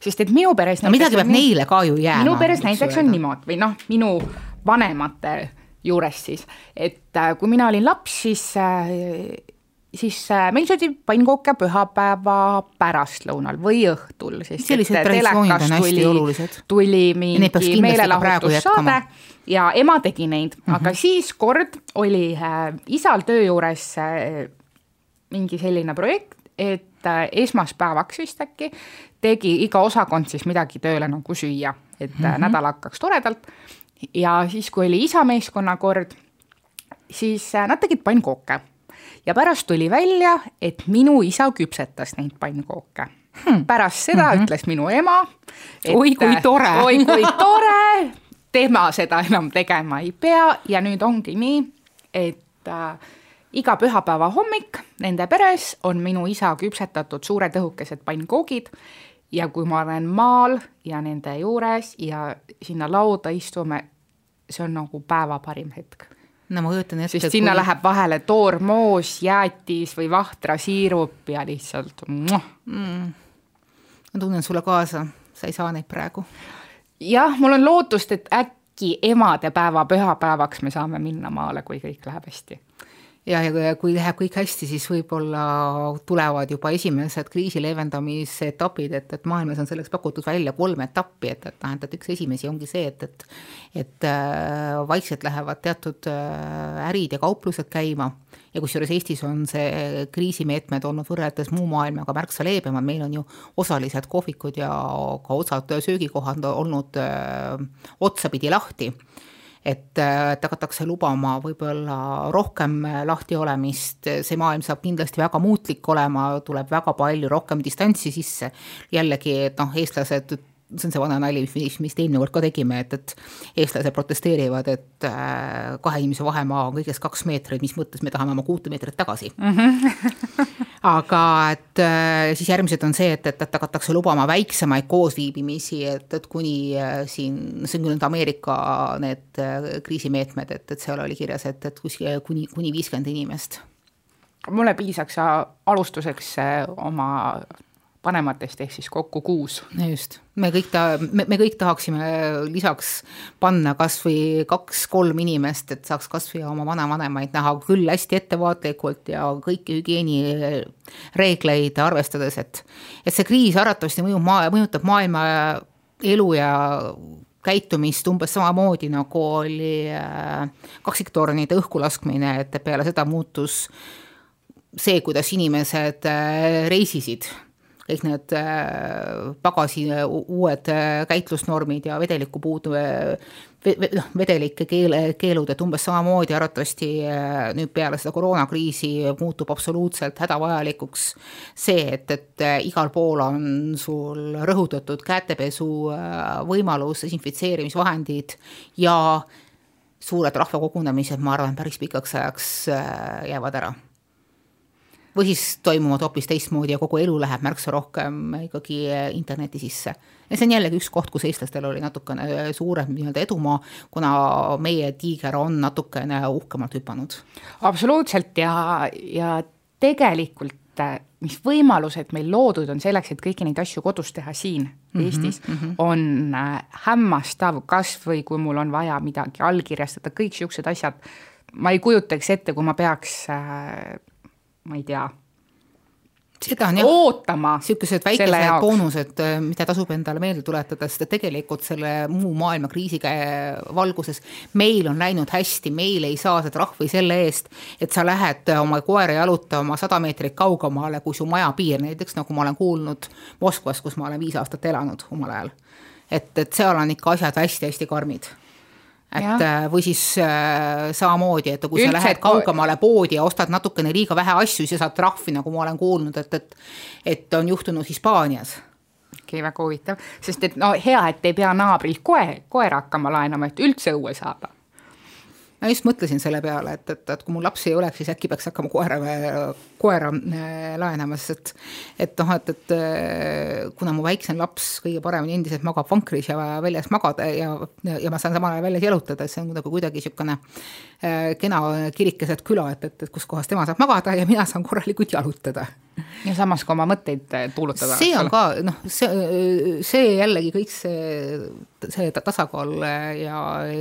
sest et minu peres no midagi peab nii, neile ka ju jääma. minu peres näiteks on niimoodi või noh, minu vanemate juures siis, et äh, kui mina olin laps, siis äh, siis äh, meil söödi pannkooke pühapäeva pärastlõunal või õhtul, sest sellised traditsioonid on hästi olulised. tuli mingi meelelahutussaade ja ema tegi neid mm, -hmm. aga siis kord oli äh, isal töö juures äh, mingi selline projekt, et äh, esmaspäevaks vist äkki tegi iga osakond siis midagi tööle nagu süüa, et mm -hmm. nädal hakkaks toredalt ja siis, kui oli isa meeskonna kord, siis äh, nad tegid pannkooke ja pärast tuli välja, et minu isa küpsetas neid pannkooke hmm.. pärast seda mm -hmm. ütles minu ema. oi kui tore. [LAUGHS] oi kui tore, tema seda enam tegema ei pea ja nüüd ongi nii, et äh, iga pühapäeva hommik nende peres on minu isa küpsetatud suured õhukesed pannkoogid ja kui ma olen maal ja nende juures ja sinna lauda istume, see on nagu päeva parim hetk. No ma kujutan ette. sest sinna kui... läheb vahele toormoos, jäätis või vahtrasiirup ja lihtsalt mm.. ma tunnen sulle kaasa, sa ei saa neid praegu. jah, mul on lootust, et äkki emadepäeva pühapäevaks me saame minna maale, kui kõik läheb hästi ja, ja kui läheb kõik hästi, siis võib-olla tulevad juba esimesed kriisi leevendamise etapid, et, et maailmas on selleks pakutud välja kolm etappi, et, et noh, et, et üks esimesi ongi see, et, et et äh, vaikselt lähevad teatud äh, ärid ja kauplused käima. Ja kusjuures Eestis on see kriisimeetmed olnud võrreldes muu maailmaga märksa leebemad, meil on ju osalised kohvikud ja ka osad söögikohad olnud öö, äh, otsapidi lahti et, et hakatakse lubama võib-olla rohkem lahti olemist, see maailm saab kindlasti väga muutlik olema, tuleb väga palju rohkem distantsi sisse. jällegi, et noh, eestlased see on see vana nali, mis, mis eelmine kord ka tegime, et, et eestlased protesteerivad, et äh, kahe inimese vahemaa on kõigest kaks meetrit, mis mõttes me tahame oma kuute meetrit tagasi mm. -hmm. [LAUGHS] aga et äh, siis järgmised on see, et, et, et hakatakse lubama väiksemaid koosviibimisi, et, et kuni äh, siin, see on küll nüüd Ameerika need kriisimeetmed, et, et seal oli kirjas, et, et kuskil kuni, kuni viiskümmend inimest mulle piisaks alustuseks oma vanematest ehk siis kokku kuus. just, me kõik ta-, me, me kõik tahaksime lisaks panna kas või kaks-kolm inimest, et saaks kas või oma vanavanemaid näha küll hästi ettevaatlikult ja kõiki hügieenireegleid arvestades, et et see kriis arvatavasti mõjub maa, mõjutab maailma elu ja käitumist umbes samamoodi, nagu oli äh, kaksiktornide õhkulaskmine, et peale seda muutus see, kuidas inimesed äh, reisisid kõik need äh, pagasi äh, uued äh, käitlusnormid ja vedeliku puudu, noh, vedelike keele, keelud, et umbes samamoodi arvatavasti nüüd peale seda koroonakriisi muutub absoluutselt hädavajalikuks see, et, et igal pool on sul rõhutatud kätepesu võimalus, desinfitseerimisvahendid ja suured rahvakogunemised, ma arvan, päris pikaks ajaks jäävad ära või siis toimuvad hoopis teistmoodi ja kogu elu läheb märksa rohkem ikkagi eh, interneti sisse. ja see on jällegi üks koht, kus eestlastel oli natukene eh, suurem nii-öelda edumaa, kuna meie tiiger on natukene uhkemalt hüpanud. absoluutselt ja, ja tegelikult mis võimalused meil loodud on selleks, et kõiki neid asju kodus teha siin mm -hmm, Eestis mm, -hmm. on hämmastav, kas või kui mul on vaja midagi allkirjastada, kõik niisugused asjad, ma ei kujutaks ette, kui ma peaks ma ei tea, seda on jah, niisugused väikesed boonused, äh, mida tasub endale meelde tuletada, sest et tegelikult selle muu maailma kriisiga valguses meil on läinud hästi, meil ei saa seda trahvi selle eest, et sa lähed oma koera jalutama sada meetrit kaugemale kui su majapiir, näiteks nagu ma olen kuulnud Moskvas, kus ma olen viis aastat elanud omal ajal. et, et seal on ikka asjad hästi-hästi karmid et ja. Äh, või siis äh, samamoodi, et kui Üldse, sa lähed kaugemale poodi ja ostad natukene liiga vähe asju, siis sa saad trahvi, nagu ma olen kuulnud, et, et et on juhtunud Hispaanias. Okei okay,, väga huvitav, sest et no hea, et ei pea naabrilt koe, koera hakkama laenama, et üldse õue saada. Ma just mõtlesin selle peale, et, et, et kui mul lapsi ei oleks, siis äkki peaks hakkama koera, koera äh, laenama, sest et et noh, et, et äh, kuna mu väiksem laps kõige paremini endiselt magab vankris ja väljas magada ja, ja, ma saan samal ajal väljas jalutada, see on nagu kuidagi niisugune äh, kena kirik keset küla, et, et, et kus kohas tema saab magada ja mina saan korralikult jalutada. ja samas ka oma mõtteid tuulutada. see on ka noh, see, see jällegi kõik see, see tasakaal ja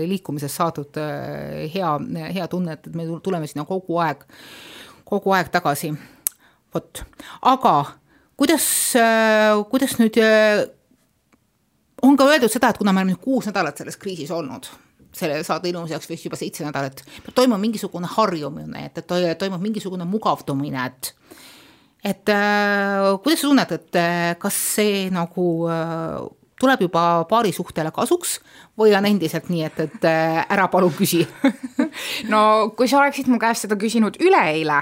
liikumisest saadud hea, hea tunne, et, et me tuleme sinna kogu aeg, kogu aeg tagasi. vot, aga kuidas, kuidas nüüd, on ka öeldud seda, et kuna me oleme nüüd kuus nädalat selles kriisis olnud, selle saade ilmuseks vist juba seitse nädalat, toimuma mingisugune harjumine, et, et toimub mingisugune mugavdumine, et et äh, kuidas sa tunned, et kas see nagu äh, tuleb juba paari suhtele kasuks või on endiselt nii, et, et äh, ära palun küsi [LAUGHS] no kui sa oleksid mu käest seda küsinud üleeile,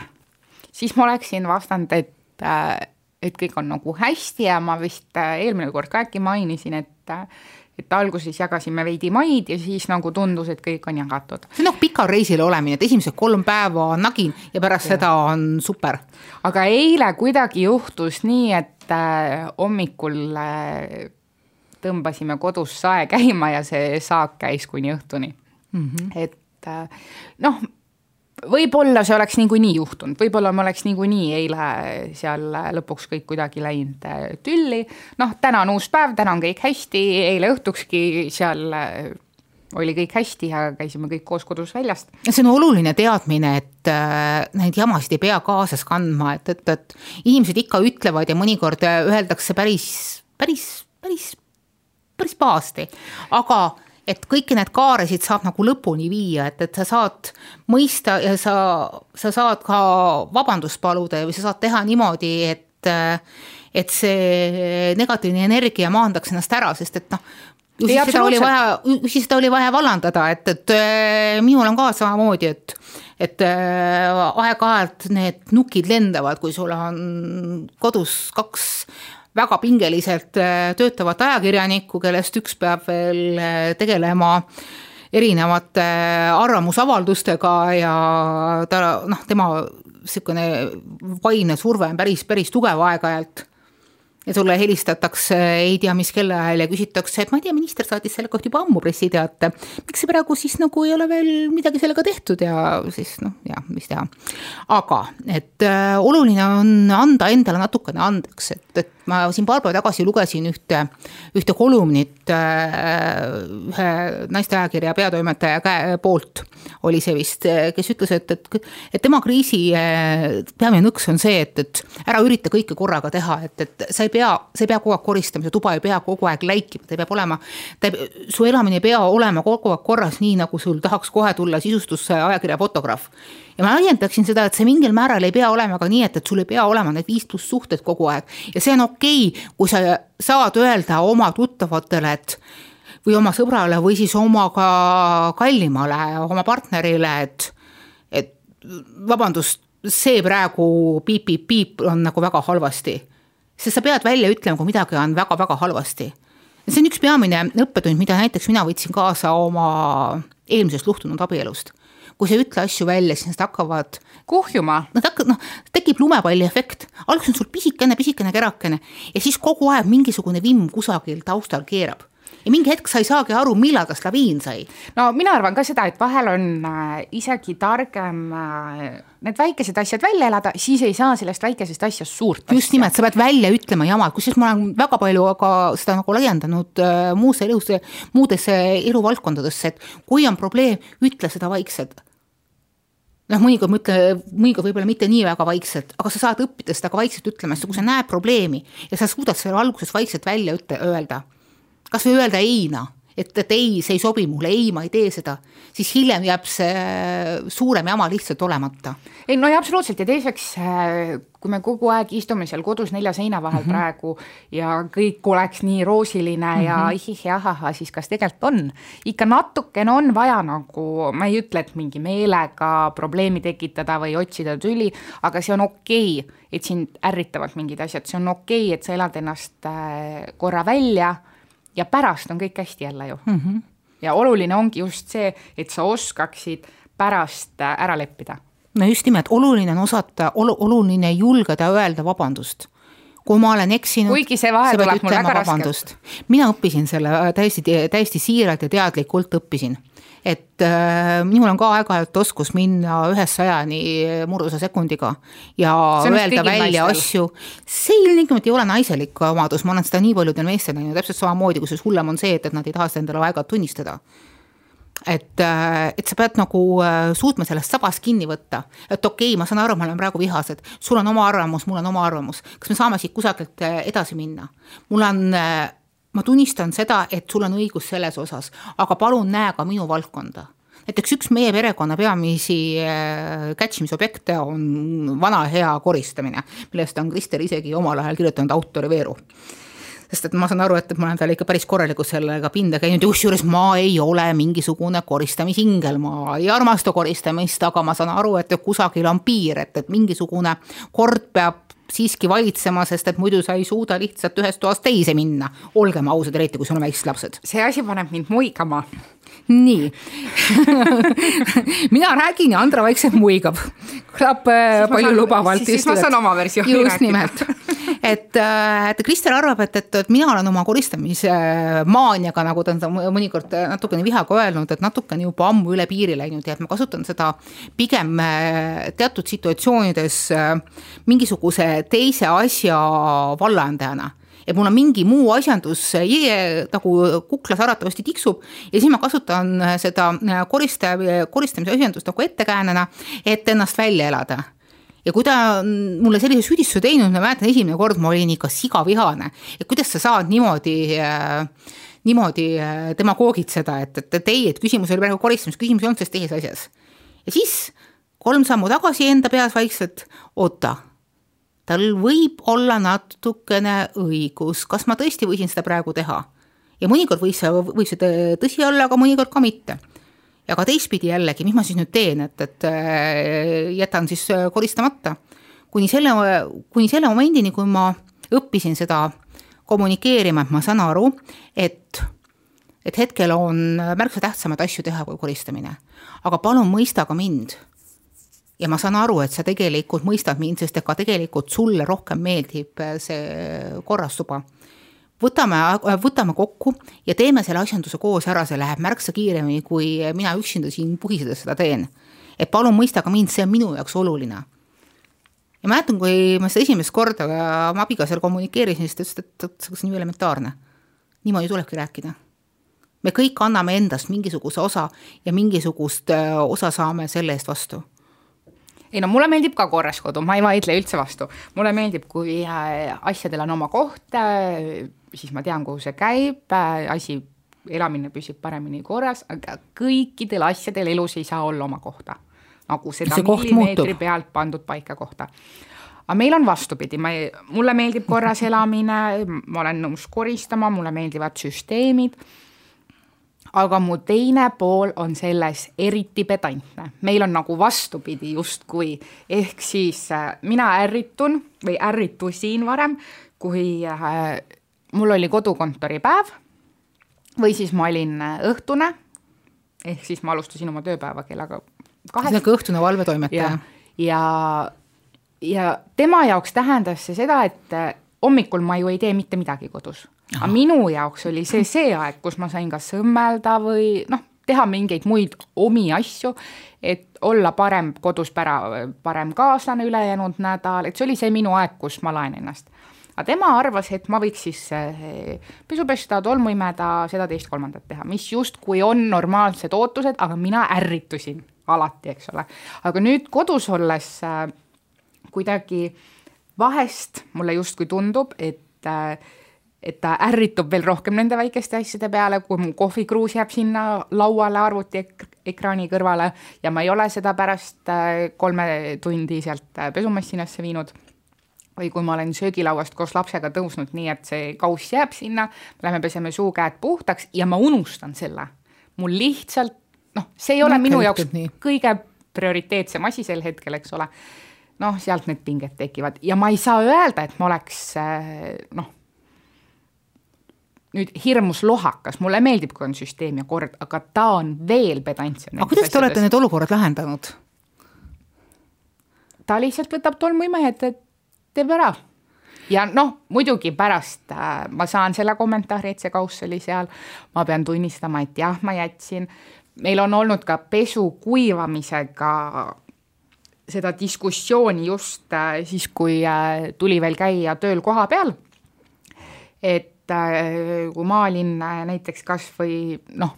siis ma oleksin vastanud, et, äh, et kõik on nagu hästi ja ma vist äh, eelmine kord ka äkki mainisin, et et alguses jagasime veidi maid ja siis nagu tundus, et kõik on jagatud. see on nagu pikal reisil olemine, et esimesed kolm päeva nagin ja pärast ja. seda on super. aga eile kuidagi juhtus nii, et äh, hommikul äh, tõmbasime kodus sae käima ja see saak käis kuni õhtuni mm. -hmm. et äh, noh, võib-olla see oleks niikuinii juhtunud, võib-olla me oleks niikuinii eile seal lõpuks kõik kuidagi läinud äh, tülli. noh, täna on uus päev, täna on kõik hästi, eile õhtukski seal äh, oli kõik hästi ja käisime kõik koos kodus väljast. see on oluline teadmine, et äh, neid jamasid ei pea kaasas kandma, et, et, et inimesed ikka ütlevad ja mõnikord öeldakse päris, päris, päris päris pahasti, aga et kõiki need kaaresid saab nagu lõpuni viia, et, et sa saad mõista ja sa, sa saad ka vabandust paluda või sa saad teha niimoodi, et et see negatiivne energia maandaks ennast ära, sest et noh, ju siis seda oli vaja, ju siis seda oli vaja vallandada, et, et minul on ka samamoodi, et et äh, aeg-ajalt need nukid lendavad, kui sul on kodus kaks väga pingeliselt töötavat ajakirjanikku, kellest üks peab veel tegelema erinevate arvamusavaldustega ja ta noh, tema niisugune vaimne surve on päris, päris tugev aeg-ajalt ja sulle helistatakse ei tea mis kellaajal ja küsitakse, et ma ei tea, minister saatis selle kohta juba ammu pressiteate. miks see praegu siis nagu ei ole veel midagi sellega tehtud ja siis noh, jah, mis teha. aga et äh, oluline on anda endale natukene andeks, et, et ma siin paar päeva tagasi lugesin ühte, ühte kolumnit äh, ühe naisteajakirja peatoimetaja käe poolt oli see vist, kes ütles, et, et, et tema kriisi äh, peamine nõks on see, et, et ära ürita kõike korraga teha, et, et sa ei pea, sa ei pea kogu aeg koristama, see tuba ei pea kogu aeg läikima, ta peab olema, ta, su elamine ei pea olema kogu aeg korras, nii nagu sul tahaks kohe tulla sisustusajakirja fotograaf ja ma laiendaksin seda, et see mingil määral ei pea olema ka nii, et, et sul ei pea olema need viis pluss suhted kogu aeg ja see on okei okay,, kui sa saad öelda oma tuttavatele, et või oma sõbrale või siis oma ka kallimale, oma partnerile, et, et vabandust, see praegu piip-piip-piip on nagu väga halvasti. Sest sa pead välja ütlema, kui midagi on väga-väga halvasti. see on üks peamine õppetund, mida näiteks mina võtsin kaasa oma eelmisest luhtunud abielust kui sa ei ütle asju välja, siis nad hakkavad kuhjuma. Nad hakkavad, noh, tekib lumepalli efekt, alguses on sul pisikene, pisikene kerakene ja siis kogu aeg mingisugune vimm kusagil taustal keerab ja mingi hetk sa ei saagi aru, millal tast laviin sai. no mina arvan ka seda, et vahel on äh, isegi targem äh, need väikesed asjad välja elada, siis ei saa sellest väikesest asjast suurt asja. just nimelt, sa pead välja ütlema jamad, kusjuures ma olen väga palju ka seda nagu laiendanud äh, muusse elusse, muudesse eluvaldkondadesse, et kui on probleem, ütle seda vaikselt noh, mõnikord mõtle, mõnikord võib-olla mitte nii väga vaikselt, aga sa saad õppida seda ka vaikselt ütlema, sest kui sa näed probleemi ja sa suudad selle alguses vaikselt välja ütle, öelda kas või öelda ei-na, et, et ei, see ei sobi mulle, ei, ma ei tee seda, siis hiljem jääb see suurem jama lihtsalt olemata. ei no ja absoluutselt ja teiseks, kui me kogu aeg istume seal kodus nelja seina vahel mm -hmm. praegu ja kõik oleks nii roosiline mm -hmm. ja mhm. ihih ja ahahaa, siis kas tegelikult on? ikka natukene on vaja nagu, ma ei ütle, et mingi meelega probleemi tekitada või otsida tüli, aga see on okei okay,, et sind ärritavad mingid asjad, see on okei okay,, et sa elad ennast äh, korra välja ja pärast on kõik hästi jälle ju mm. -hmm. ja oluline ongi just see, et sa oskaksid pärast äh, ära leppida. no just nimelt, oluline on osata ol,, oluline julgeda öelda vabandust kui ma olen eksinud. kuigi see vahe tuleb mul väga raskelt. mina õppisin selle äh, täiesti, täiesti siiralt ja teadlikult õppisin et äh, minul on ka aeg-ajalt oskus minna ühest sajani murdusa sekundiga ja öelda välja asju. see ilmtingimata ei ole naiselik omadus, ma olen seda nii paljudel meestel näinud, täpselt samamoodi, kusjuures hullem on see, et, et nad ei taha seda endale aeg-ajalt tunnistada. Et, äh, et sa pead nagu äh, suutma sellest sabast kinni võtta, et okei okay,, ma saan aru, me oleme praegu vihased, sul on oma arvamus, mul on oma arvamus, kas me saame siit kusagilt äh, edasi minna? mul on ma tunnistan seda, et sul on õigus selles osas, aga palun näe ka minu valdkonda. Näiteks üks meie perekonna peamisi äh, kätsimisobjekte on vana hea koristamine, millest on Krister isegi omal ajal kirjutanud autori veeru. Sest et ma saan aru, et ma olen talle ikka päris korralikult sellega pinda käinud ja kusjuures ma ei ole mingisugune koristamisingel, ma ei armasta koristamist, aga ma saan aru, et kusagil on piir, et, et mingisugune kord peab siiski valitsema, sest et muidu sa ei suuda lihtsalt ühest toast teise minna. olgem ausad, eriti kui sul on väiksed lapsed. see asi paneb mind muigama. Nii [LAUGHS] mina räägin ja Andra vaikselt muigab. kõlab äh, palju lubavalt. siis ma saan oma versiooni rääkida. just nimelt et, äh, et Krister arvab, et, et, et mina olen oma koristamise maaniaga, nagu ta on mõnikord natukene vihaga öelnud, et natukene juba ammu üle piiri läinud ja et ma kasutan seda pigem äh, teatud situatsioonides äh, mingisuguse teise asja vallandajana et mul on mingi muu asjandus nagu kuklas aratavasti tiksub ja siis ma kasutan seda koristaja, koristamise asjandust nagu ettekäänena, et ennast välja elada ja kui ta mulle sellise süüdistuse teinud, ma mäletan, esimene kord ma olin ikka sigavihane, et kuidas sa saad niimoodi äh, niimoodi äh, demagoogitseda, et, et, et ei, et küsimus oli praegu koristamises, küsimus ei olnud selles teises asjas. ja siis kolm sammu tagasi enda peas vaikselt, oota, tal võib olla natukene õigus, kas ma tõesti võisin seda praegu teha? ja mõnikord võis see, võib see tõsi olla, aga mõnikord ka mitte ja ka teistpidi jällegi, mis ma siis nüüd teen, et, et äh, jätan siis äh, koristamata. kuni selle, kuni selle momendini, kui ma õppisin seda kommunikeerima, et ma saan aru, et, et hetkel on märksa tähtsamaid asju teha kui koristamine. aga palun mõista ka mind. Ja ma saan aru, et sa tegelikult mõistad mind, sest ega tegelikult sulle rohkem meeldib see korras tuba võtame, võtame kokku ja teeme selle asjanduse koos ära, see läheb märksa kiiremini, kui mina üksinda siin puhisedes seda teen. et palun mõista ka mind, see on minu jaoks oluline. ja mäletan, kui ma seda esimest korda oma abikaasale kommunikeerisin, siis ta ütles, et, see on nii elementaarne. niimoodi tulebki rääkida. me kõik anname endast mingisuguse osa ja mingisugust äh, osa saame selle eest vastu ei no mulle meeldib ka korras kodu, ma ei vaidle üldse vastu, mulle meeldib, kui äh, asjadel on oma koht, äh, siis ma tean, kuhu see käib, äh, asi, elamine püsib paremini korras, aga kõikidel asjadel elus ei saa olla oma kohta. nagu seda millimeetri pealt pandud paika kohta. Aga meil on vastupidi, ma ei, mulle meeldib korras elamine, ma olen nõus koristama, mulle meeldivad süsteemid aga mu teine pool on selles eriti pedantne, meil on nagu vastupidi justkui, ehk siis äh, mina ärritun või ärritusin varem, kui äh, mul oli kodukontori päev või siis ma olin äh, õhtune, ehk siis ma alustasin oma tööpäeva kellaga kahest. ühesõnaga õhtune valvetoimetaja. ja, ja, ja tema jaoks tähendas see seda, et hommikul ma ju ei tee mitte midagi kodus aga minu jaoks oli see see aeg, kus ma sain kas õmmelda või noh, teha mingeid muid omi asju, et olla parem kodus pära, parem kaaslane ülejäänud nädal, et see oli see minu aeg, kus ma laen ennast. aga tema arvas, et ma võiks siis eh, pesu pesta, tolmu imeda, seda, teist, kolmandat teha, mis justkui on normaalsed ootused, aga mina ärritusin alati, eks ole. aga nüüd kodus olles äh, kuidagi vahest mulle justkui tundub, et äh, et ta ärritub veel rohkem nende väikeste asjade peale, kui mu kohvikruus jääb sinna lauale arvuti ek ekraani kõrvale ja ma ei ole seda pärast äh, kolme tundi sealt äh, pesumassinasse viinud või kui ma olen söögilauast koos lapsega tõusnud nii, et see kauss jääb sinna, lähme peseme suu-käed puhtaks ja ma unustan selle. mul lihtsalt noh, see ei ole no, minu jaoks nii. kõige prioriteetsem asi sel hetkel, eks ole. noh, sealt need pinged tekivad ja ma ei saa öelda, et ma oleks äh, noh nüüd hirmus lohakas, mulle meeldib, kui on süsteem ja kord, aga ta on veel pedantsem. aga kuidas te olete need olukorrad lahendanud? ta lihtsalt võtab tolmuimeja, et teeb ära. ja noh, muidugi pärast äh, ma saan selle kommentaari, et see kauss oli seal, ma pean tunnistama, et jah, ma jätsin. meil on olnud ka pesu kuivamisega seda diskussiooni just äh, siis, kui äh, tuli veel käia tööl koha peal. et Äh, kui ma olin äh, näiteks kas või noh,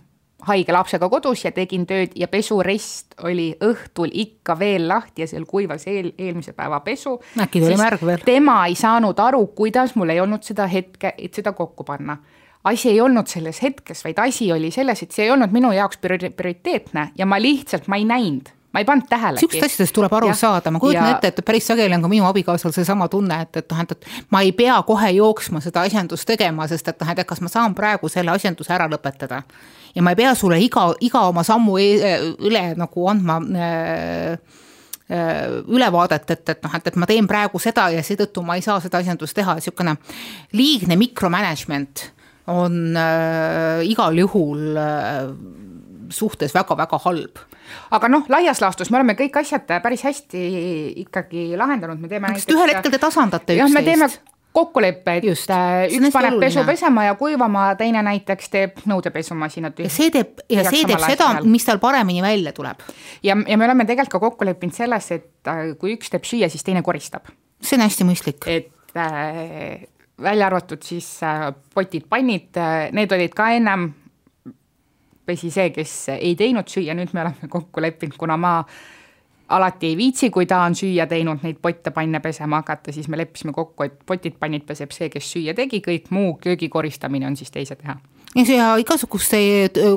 haige lapsega kodus ja tegin tööd ja pesurest oli õhtul ikka veel lahti ja seal kuivas eel, eelmise päeva pesu. äkki tuli märg veel? tema ei saanud aru, kuidas mul ei olnud seda hetke, et seda kokku panna asi ei olnud selles hetkes, vaid asi oli selles, et see ei olnud minu jaoks prioriteetne ja ma lihtsalt, ma ei näinud ma ei pannud tähelegi. sihukest asjadest tuleb aru ja, saada, ma kujutan ja... ette, et päris sageli on ka minu abikaasal seesama tunne, et, et noh, et, et ma ei pea kohe jooksma seda asjandust tegema, sest et noh, et kas ma saan praegu selle asjanduse ära lõpetada. ja ma ei pea sulle iga, iga oma sammu e üle nagu andma äh, ülevaadet, et, et noh, et, et ma teen praegu seda ja seetõttu ma ei saa seda asjandust teha, niisugune liigne mikromanagement on äh, igal juhul äh, suhtes väga-väga halb aga noh, laias laastus me oleme kõik asjad päris hästi ikkagi lahendanud, me teeme näiteks ühel hetkel te tasandate üksteist. me teeme kokkuleppe, et Just, üks paneb oluline. pesu pesema ja kuivama, teine näiteks teeb nõudepesumasina tühja. ja see teeb, ja see teeb seda, mis tal paremini välja tuleb. ja, ja me oleme tegelikult ka kokku leppinud selles, et äh, kui üks teeb süüa, siis teine koristab. see on hästi mõistlik. et äh, välja arvatud siis äh, potid, pannid äh,, need olid ka ennem pesi see, kes ei teinud süüa, nüüd me oleme kokku leppinud, kuna ma alati ei viitsi, kui ta on süüa teinud, neid potte, panne pesema hakata, siis me leppisime kokku, et potid, pannid peseb see, kes süüa tegi, kõik muu köögi koristamine on siis teise teha. Ja igasuguste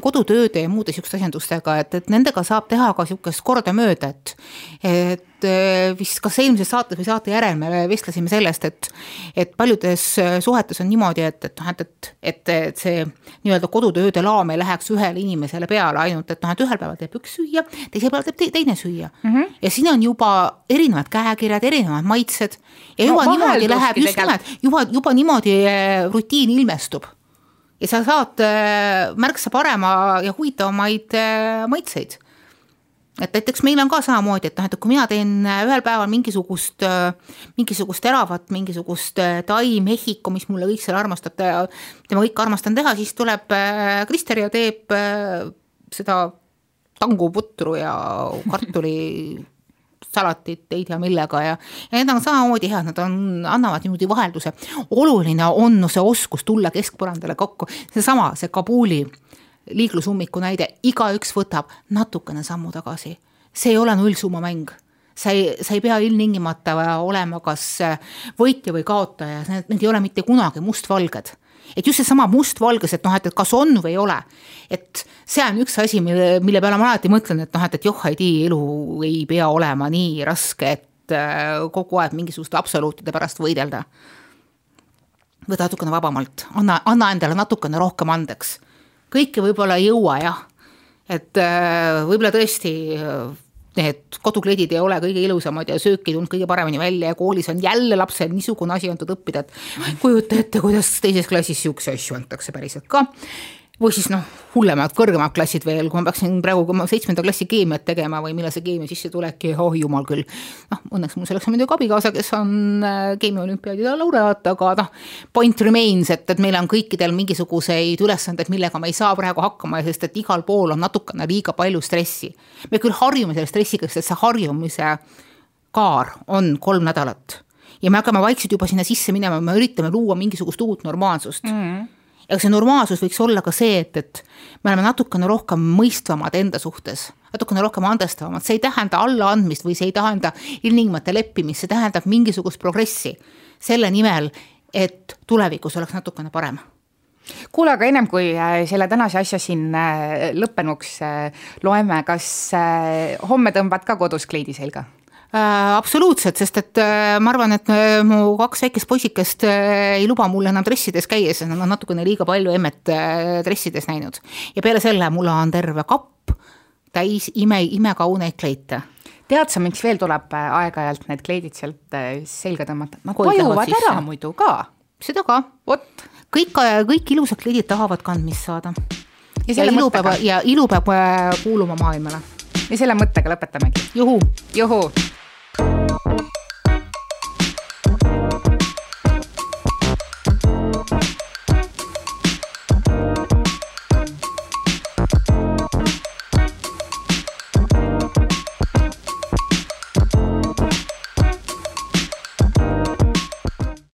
kodutööde ja muude siukeste asjandustega, et, et nendega saab teha ka sihukest kordamööda, et. et vist kas eelmises saates või saate järel me vestlesime sellest, et, et paljudes suhetes on niimoodi, et, et noh, et, et, et, et see nii-öelda kodutööde laam ei läheks ühele inimesele peale ainult, et noh, et ühel päeval teeb üks süüa, teisel päeval teeb teine süüa mm. -hmm. ja siin on juba erinevad käekirjad, erinevad maitsed ja juba no, niimoodi läheb, just nimelt, juba, juba niimoodi rutiin ilmestub ja sa saad äh, märksa parema ja huvitavamaid äh, maitseid. et näiteks meil on ka samamoodi, et noh, et kui mina teen äh, ühel päeval mingisugust, mingisugust teravat, mingisugust tai, Mehhiko, mis mulle kõik seal armastab, tema kõik armastan teha, siis tuleb Krister ja teeb seda tanguputru ja kartuli salatit, ei tea millega ja, ja need on samamoodi head, nad on, annavad niimoodi vahelduse. oluline on see oskus tulla keskpõrandale kokku, seesama, see Kabuli liiklusummiku näide, igaüks võtab natukene sammu tagasi. see ei ole nullsummamäng sa ei, sa ei pea ilmtingimata olema kas võitja või kaotaja, need ei ole mitte kunagi mustvalged et just seesama mustvalges, et noh, et, et kas on või ei ole. et see on üks asi, mille, mille peale ma alati mõtlen, et noh, et, et joh, ei tea, elu ei pea olema nii raske, et äh, kogu aeg mingisuguste absoluutide pärast võidelda. võta natukene vabamalt, anna, anna endale natukene rohkem andeks. kõike võib-olla ei jõua jah, et äh, võib-olla tõesti need kodukleidid ei ole kõige ilusamad ja söök ei tulnud kõige paremini välja ja koolis on jälle lapsel niisugune asi antud õppida, et kujuta ette, kuidas teises klassis siukse asju antakse päriselt ka või siis noh, hullemad, kõrgemad klassid veel, kui ma peaksin praegu seitsmenda klassi keemiat tegema või millal see keemia sisse tulebki, oh jumal küll. noh, õnneks mul selleks on muidugi abikaasa, kes on äh, keemiaolümpiaadide laureaat, aga noh, point remains, et, et meil on kõikidel mingisuguseid ülesandeid, millega me ei saa praegu hakkama, sest et igal pool on natukene liiga palju stressi. me küll harjume selle stressiga, sest see harjumise kaar on kolm nädalat ja me hakkame vaikselt juba sinna sisse minema, me üritame luua mingisugust uut normaalsust mm. Ja see normaalsus võiks olla ka see, et, et me oleme natukene rohkem mõistvamad enda suhtes, natukene rohkem andestavamad, see ei tähenda allaandmist või see ei tähenda ilmtingimata leppimist, see tähendab mingisugust progressi selle nimel, et tulevikus oleks natukene parem. Kuule, aga ennem kui äh, selle tänase asja siin äh, lõppenuks äh, loeme, kas homme tõmbad ka kodus kleidi selga? Äh, absoluutselt, sest et äh, ma arvan, et äh, mu kaks väikest poisikest ei luba mul enam dressides käia, sest nad on natukene liiga palju emmet dressides näinud. ja peale selle mul on terve kapp täis ime, imekauneid kleite tead sa, miks veel tuleb aeg-ajalt need kleidid sealt selga tõmmata? Nad vajuvad ära muidu ka. seda ka. vot. kõik, kõik ilusad kleidid tahavad kandmist saada. ja, ja ilu peab, ja ilu peab kuuluma maailmale. ja selle mõttega lõpetamegi. juhu. juhu. Thank you.